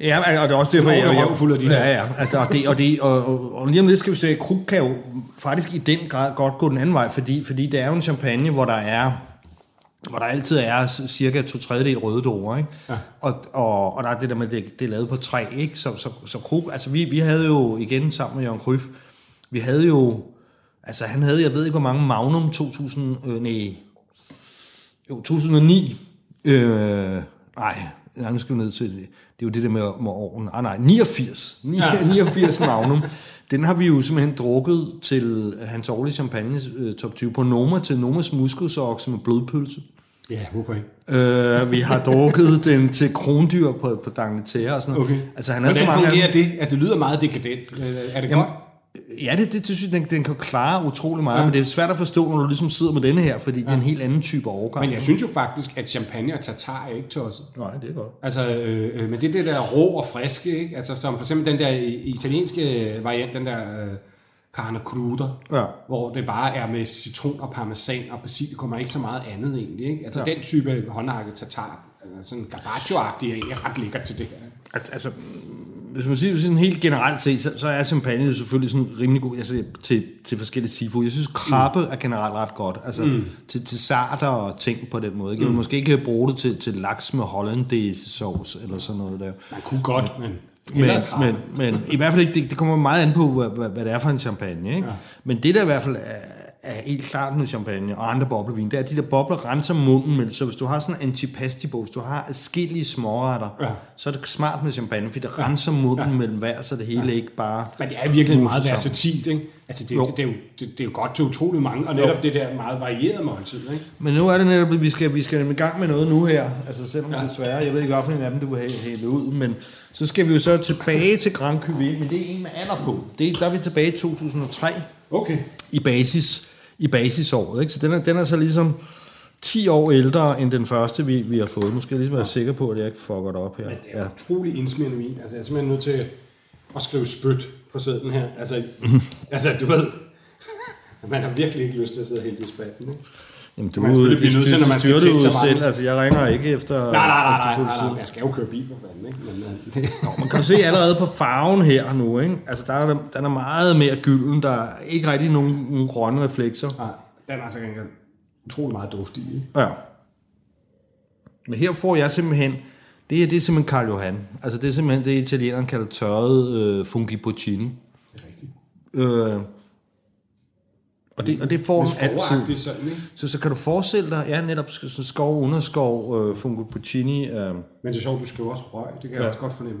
Ja, og det er også derfor, jeg, jeg, røvfulde af de der. ja, ja, altså, og, det, og, det, og, og, og lige om lidt skal vi se, at Krug kan jo faktisk i den grad godt gå den anden vej, fordi, fordi det er jo en champagne, hvor der er hvor der altid er cirka to tredjedel røde druer, ikke? Ja. Og, og, og der er det der med, det, det er lavet på træ, ikke? Så, så, så Krug, altså vi, vi havde jo igen sammen med Jørgen Kryf, vi havde jo, altså han havde, jeg ved ikke hvor mange Magnum 2000, øh, nej, jo, 2009. Øh, nej, nej, nu skal vi ned til det. Det er jo det der med, med åren. Ah, nej, 89. 89 [LAUGHS] Magnum. Den har vi jo simpelthen drukket til hans årlige champagne øh, top 20 på Noma til Nomas muskelsokse med blodpølse. ja, hvorfor ikke? Øh, vi har drukket [LAUGHS] den til krondyr på, på D'Angleterre og sådan noget. Okay. Altså, han Hvordan så mange fungerer det? Altså, det lyder meget dekadent. Øh, Er det Jamen, godt? Ja, det, det, det synes jeg, den, den kan klare utrolig meget, ja. men det er svært at forstå, når du ligesom sidder med denne her, fordi ja. det er en helt anden type overgang. Men jeg synes jo faktisk, at champagne og tartar er ikke tosset. Nej, det er godt. Altså, øh, øh, men det er det der rå og friske, ikke? Altså, som for eksempel den der italienske variant, den der øh, carne cruda, Ja. hvor det bare er med citron og parmesan og basilikum, og ikke så meget andet egentlig, ikke? Altså, Ja. den type håndhakket tartar, altså sådan garbaccio-agtig, er egentlig ret lækker til det her. Al- Altså, hvis man siger sådan helt generelt set, så, så er champagne jo selvfølgelig sådan rimelig god altså, til, til forskellige seafood. Jeg synes, krabbe er generelt ret godt. Altså, mm. til, til sarter og ting på den måde. Ikke? Jeg vil måske ikke bruge det til, til laks med hollandaise sauce eller sådan noget der. Man kunne godt, men... Men, men, men i hvert fald ikke, det, det kommer meget an på, hvad, hvad, hvad det er for en champagne. Ikke? Ja. Men det der i hvert fald er, er helt klart med champagne og andre boblevin, det er, at de der bobler renser munden med. Så hvis du har sådan en antipasti-bog, hvis du har adskillige småretter, ja. Så er det smart med champagne, fordi det renser munden ja. mellem hver, så det hele ja. ikke bare... Men det er virkelig meget versatilt, ikke? Altså, det, Jo. det, det, er jo, det, det er jo godt til utrolig mange, og netop det der meget varierede måltid, ikke? Men nu er det netop, at vi skal, vi skal i gang med noget nu her. Altså selvom ja. desværre, jeg ved ikke, hvilken af dem du vil have hælde ud, men så skal vi jo så tilbage til Grand Cuvée, men det er en med alder på. Det, der er vi tilbage i 2003 Okay. i basis i basisåret. Ikke? Så den er, den er så ligesom 10 år ældre end den første, vi, vi har fået. Nu skal jeg ligesom være sikker på, at jeg ikke fucker det op her. Men det er ja. utrolig indsmirrende vin. Altså, jeg er simpelthen nødt til at skrive spyt på sæden her. Altså, [LAUGHS] altså du ved, man har virkelig ikke lyst til at sidde helt i spalten, ikke? Jamen, du, Man selvfølgelig blive nødt til, når man styrer det teste ud selv. Altså, jeg ringer ikke efter... Nej, nej, nej, nej, nej, politiet. nej, jeg skal jo køre bil for fanden, ikke? Men, øh, [LAUGHS] det, Man kan du se allerede på farven her nu, ikke? Altså, der er, den er meget mere gylden. Der er ikke rigtig nogen, nogen grønne reflekser. nej, den er altså gengæld utrolig meget duftig, ikke? Ja. Men her får jeg simpelthen Det her, det er simpelthen Carl Johan. Altså det er simpelthen det, italieneren kalder tørret øh, fungi porcini. Det er rigtigt. Øh, og det, og det får den altid. Sådan, ikke? Så, så kan du forestille dig, ja, netop så skov, underskov, øh, fungi porcini, øh, Men det er sjovt, du skriver også røg. Det kan jeg Ja. også godt fornemme.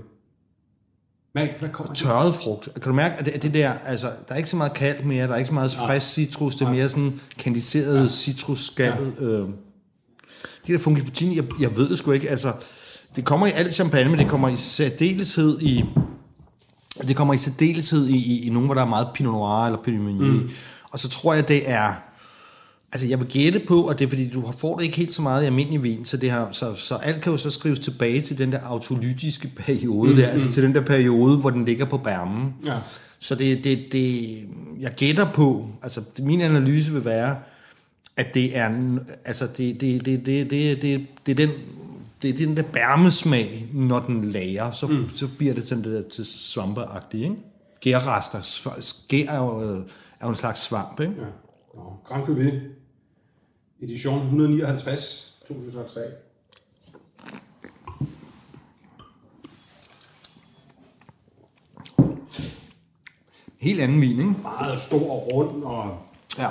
Hvad, hvad kommer det? tørret frugt. Kan du mærke, at det, at det der, altså, der er ikke så meget kalk mere, der er ikke så meget frisk citrus, det er mere sådan kandiseret ja. citrusskal. Ja. Øh. De der fungi porcini, jeg, jeg ved det sgu ikke, altså, det kommer i alt champagne, men det kommer i særdeleshed i, det kommer i særdeleshed i, i, i nogle, hvor der er meget Pinot Noir eller Pinot Meunier. Mm. Og så tror jeg, det er, altså jeg vil gætte på, og det er fordi, du har- får det ikke helt så meget i almindelig vin, så, det har, så, så alt kan jo så skrives tilbage til den der autolytiske periode mm, der, altså til den der periode, hvor den ligger på bærmen. Ja. Så det, det, det, jeg gætter på, altså min analyse vil være, at det er, altså det, det, det, det, det, det, det er den, det er den der bærmesmag, når den lager, så, mm. så bliver det sådan det der til svampeagtigt, ikke? Gærrester, er jo, øh, er jo en slags svamp, ikke? Ja. Nå, Grand Cuvée. Edition 159, 2003. Helt anden vin, ikke? Meget stor og rund og Ja.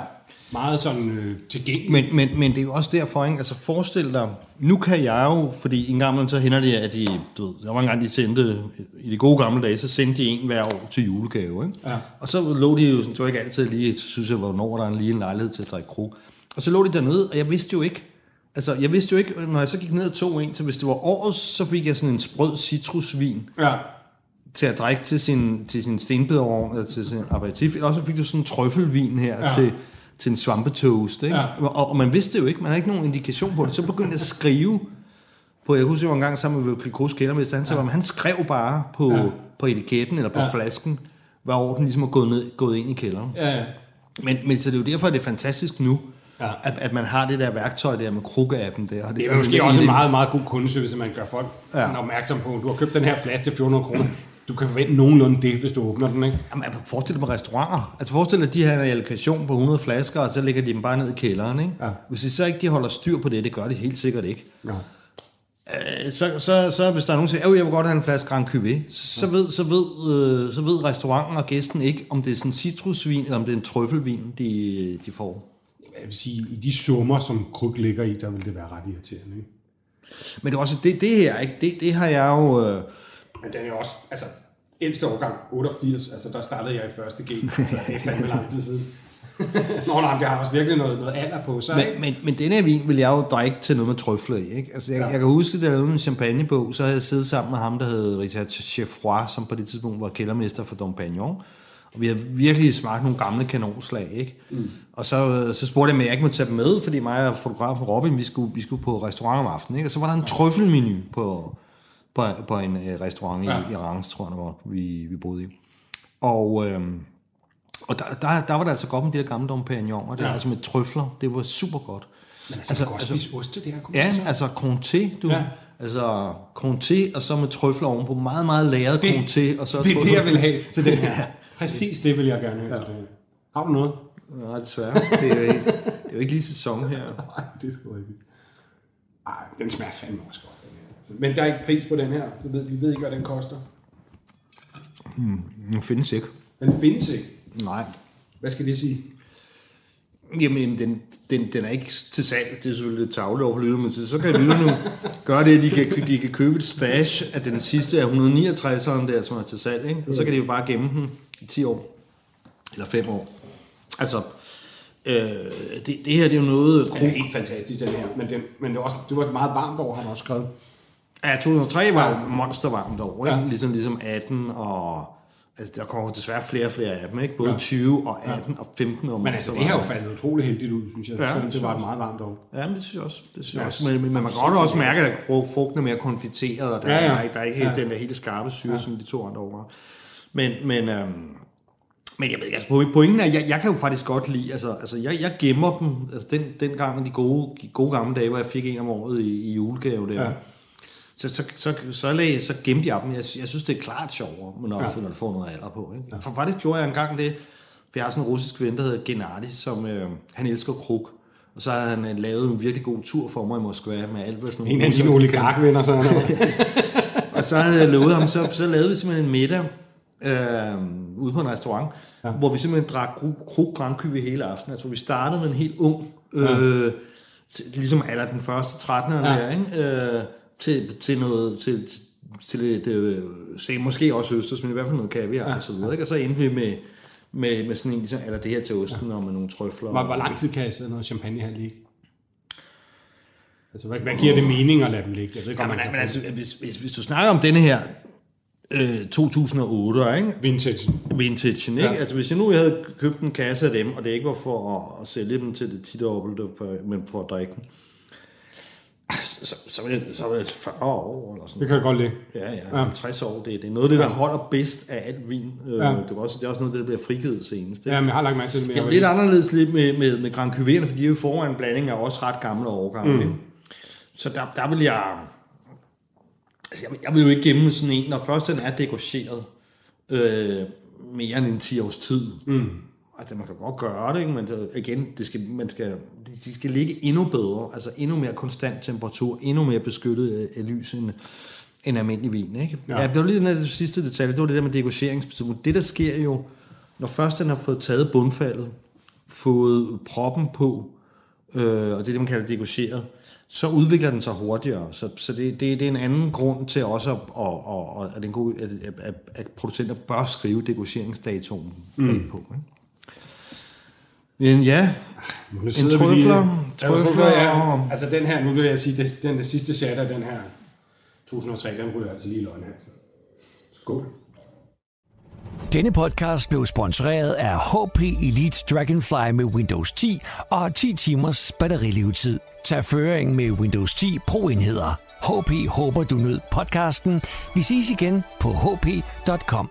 Meget sådan øh, tilgængelig. Men, men, men det er jo også derfor, ikke? Altså forestil dig, nu kan jeg jo, fordi en gang imellem så hænder det, at de, du ved, der var en gang, de sendte, i de gode gamle dage, så sendte de en hver år til julegave, ikke? Ja. Og så lå de jo, sådan, det var ikke altid lige, synes jeg, hvornår der er lige en lejlighed til at drikke krog. Og så lå de dernede, og jeg vidste jo ikke, altså jeg vidste jo ikke, når jeg så gik ned og tog en, så hvis det var årets, så fik jeg sådan en sprød citrusvin, Ja. til at drikke til sin, til sin stenbiderovn, eller til sin aperitif, eller også fik du sådan en trøffelvin her ja. til, til en svampetoast. Ikke? Ja. Og, og, man vidste det jo ikke, man havde ikke nogen indikation på det. Så begyndte jeg at skrive på, jeg husker, var en gang sammen med Clicquot's kældermester, han, sagde, ja. han skrev bare på, Ja. på etiketten eller på Ja. flasken, hvad år den ligesom er gået, ned, gået ind i kælderen. Ja, ja. Men, men så det er jo derfor, at det er fantastisk nu, Ja. at, at man har det der værktøj der med krukke-appen der. Og Det er måske også en meget, meget god kundeservice, at man gør folk. Ja. opmærksom på. Du har købt den her flaske til 400 kroner. Du kan forvente nogenlunde det, hvis du åbner den, ikke? Jamen, altså, forestil dig på restauranter. Altså forestil dig, at de har en allokation på 100 flasker, og så lægger de dem bare ned i kælderen. Ikke? Ja. Hvis de så ikke de holder styr på det, det gør de helt sikkert ikke. Ja. Øh, Så, så, så hvis der er nogen, der siger, at jeg vil godt have en flaske Grand Cuvée, så ved, så, ved, øh, så ved restauranten og gæsten ikke, om det er sådan en citrusvin, eller om det er en trøffelvin, de, de får. Jeg vil sige, i de summer, som kruk ligger i, der vil det være ret irriterende, ikke? Men det er også det, det her, ikke? Det, det har jeg jo... Øh, Men den er også, altså, ældste årgang, 88, altså der startede jeg i første G. det er fandme lang tid siden. [LAUGHS] Nå nej, det har også virkelig noget, noget alder på sig, ikke? Men, men, men denne her vin vil jeg jo drikke til noget med trøfler i. Ikke? Altså, jeg, Ja. jeg kan huske, da jeg lavede en champagnebog, så havde jeg siddet sammen med ham, der hed Richard Cheffroy, som på det tidspunkt var kældermester for Dom Pignon. Og vi havde virkelig smagt nogle gamle kanonslag, ikke? Mm. Og så, så spurgte jeg, om jeg ikke måtte tage dem med, fordi mig og fotografen Robin, vi skulle, vi skulle på restaurant om aftenen, ikke? Og så var der en trøffelmenu på, på, på en øh, restaurant Ja. ja. i, i Rangers, tror jeg, hvor vi, vi boede i. Og, øhm, og der, der, der var det altså godt med de der gamle Dom Pignon, og det Ja. ja. altså med trøfler, det var super godt. Men altså, altså, du kan også altså- spise oste der. kunne Ja, man så? altså Conté, du. Ja. Ja. Altså Conté, og så med trøfler ovenpå. Meget, meget læret Det- Conté. Og så det er det, jeg vil have til den her. [LAUGHS] Præcis det vil jeg gerne have ja. til her. Har du noget? Nej, desværre. Det er, jo ikke, det er jo ikke lige sæson her. [LAUGHS] Nej, det er sgu ikke. Ej, den smager fandme også godt, her. Men der er ikke pris på den her. Du ved, vi ved ikke, hvad den koster. Den findes ikke. Den findes ikke. Nej. Hvad skal det sige? Jamen, den, den, den er ikke til salg. Det er selvfølgelig lidt tavle over for lytterne, men så kan lytterne nu gøre det, at de kan, de kan købe et stash af den sidste af 169'eren der, som er til salg. Ikke? Og så kan de jo bare gemme den i 10 år. Eller 5 år. Altså, øh, det, det her det er jo noget... Den er helt fantastisk, den her. Men, den, men det, var også, det var et meget varmt år, har han også skrevet. Ja, 2003 var jo monstervarmt år, ikke? Ja. Ja. Ligesom, ligesom 18 og... Altså, der kommer desværre flere og flere af dem, ikke? Både Ja. ja. 20 og 18 ja. og 15 år. Men altså, det har jo faldet utrolig heldigt ud, synes jeg. Ja, Ja, det var et meget varmt år. Ja, men det synes jeg også. Det synes jeg Ja, også. Men, men, man kan godt også mærke, at frugten er mere konfiteret, og der, Ja, ja, ja. ja. Er, ikke- der er ikke Ja. den der helt skarpe syre, ja. som de to andre år var. Men, men, øhm, men jeg ved ikke, altså po- pointen er, jeg, jeg kan jo faktisk godt lide, altså, altså jeg, jeg gemmer dem, altså den, den gang, de gode, de gode gamle dage, hvor jeg fik en om året i, i julegave der, Ja. Ja. så, så, så, så, lag, så gemte jeg dem. Jeg, jeg synes, det er klart sjovere, når, Ja. ja. når du får noget alder på. Ikke? Ja. For faktisk gjorde jeg engang det, for jeg har sådan en russisk ven, der hedder Gennady, som øh, han elsker kruk. Og så havde han øh, lavet en virkelig god tur for mig i Moskva med alt, hvad sådan nogle En af dine oligarkvenner, så han [LAUGHS] Og så havde jeg lovet ham, så, så lavede vi simpelthen en middag øh, ude på en restaurant, ja. hvor vi simpelthen drak krug, krug Grand Cru i hele aften. Altså, vi startede med en helt ung, øh, til, ligesom aller den første 13'erne ja. der, ikke? Øh, til, til noget, til, til, til et, øh, se, måske også østers, men i hvert fald noget kaviar ja. og så videre, ikke? Og så endte vi med, med, med sådan en, ligesom, eller det her til osten, ja. og med nogle trøfler. Hvor, hvor lang tid kan jeg sidde noget champagne her ligge? Altså, hvad, hvad giver det mening at lade dem ligge? Jeg ved ikke, Ja, men, men altså, hvis, hvis, hvis du snakker om denne her øh, 2008, ikke? Vintage. vintagen, ikke? Ja. Altså hvis jeg nu havde købt en kasse af dem, og det ikke var for at, at sælge dem til det tidobbelte, på- men for at drikke dem, så, så, det, så det 40 år eller sådan Det kan jeg godt lide. Ja, ja, Ja. 50 år, det, det er noget af det, der holder bedst af alt vin. Ja. Ja. Det, er også, det er også noget, det, der bliver frigivet senest. Ikke? Ja, men jeg har lagt mærke til det Det er lidt anderledes lidt med, med, med Grand Cuvéerne, fordi de er jo foran en blanding af også ret gamle årgange. Mm. Så der, der vil jeg... Altså, jeg, vil- jeg vil jo ikke gemme sådan en, når først den er degorgeret øh, mere end en 10 års tid. Mm. Altså, man kan godt gøre det, ikke? men det, igen, det skal, man skal, de skal ligge endnu bedre, altså endnu mere konstant temperatur, endnu mere beskyttet af, af lys end, end almindelig vin. Ikke? Ja. ja. det var lige den her sidste detalje, det var det der med degorgeringsbetydning. Det, der sker jo, når først den har fået taget bundfaldet, fået proppen på, øh, og det er det, man kalder degorgeret, så udvikler den sig hurtigere. Så, så det, det, det er en anden grund til også, at, at, at, gode, at, at, at, at producenter bør skrive degorgeringsdatoen mm. bagpå. Ikke? Men ja, Nu vi trøfler, trøfler ja. Altså den her, nu vil jeg sige, det, den, den sidste chat af den her 2003, den ryger altså lige i løgn her. Så. Skål. Denne podcast blev sponsoreret af HP Elite Dragonfly med Windows 10 og 10 timers batterilevetid. Tag føring med Windows 10 Pro-enheder. HP håber, du nød podcasten. Vi ses igen på hp.com.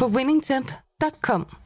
på winningtemp.com.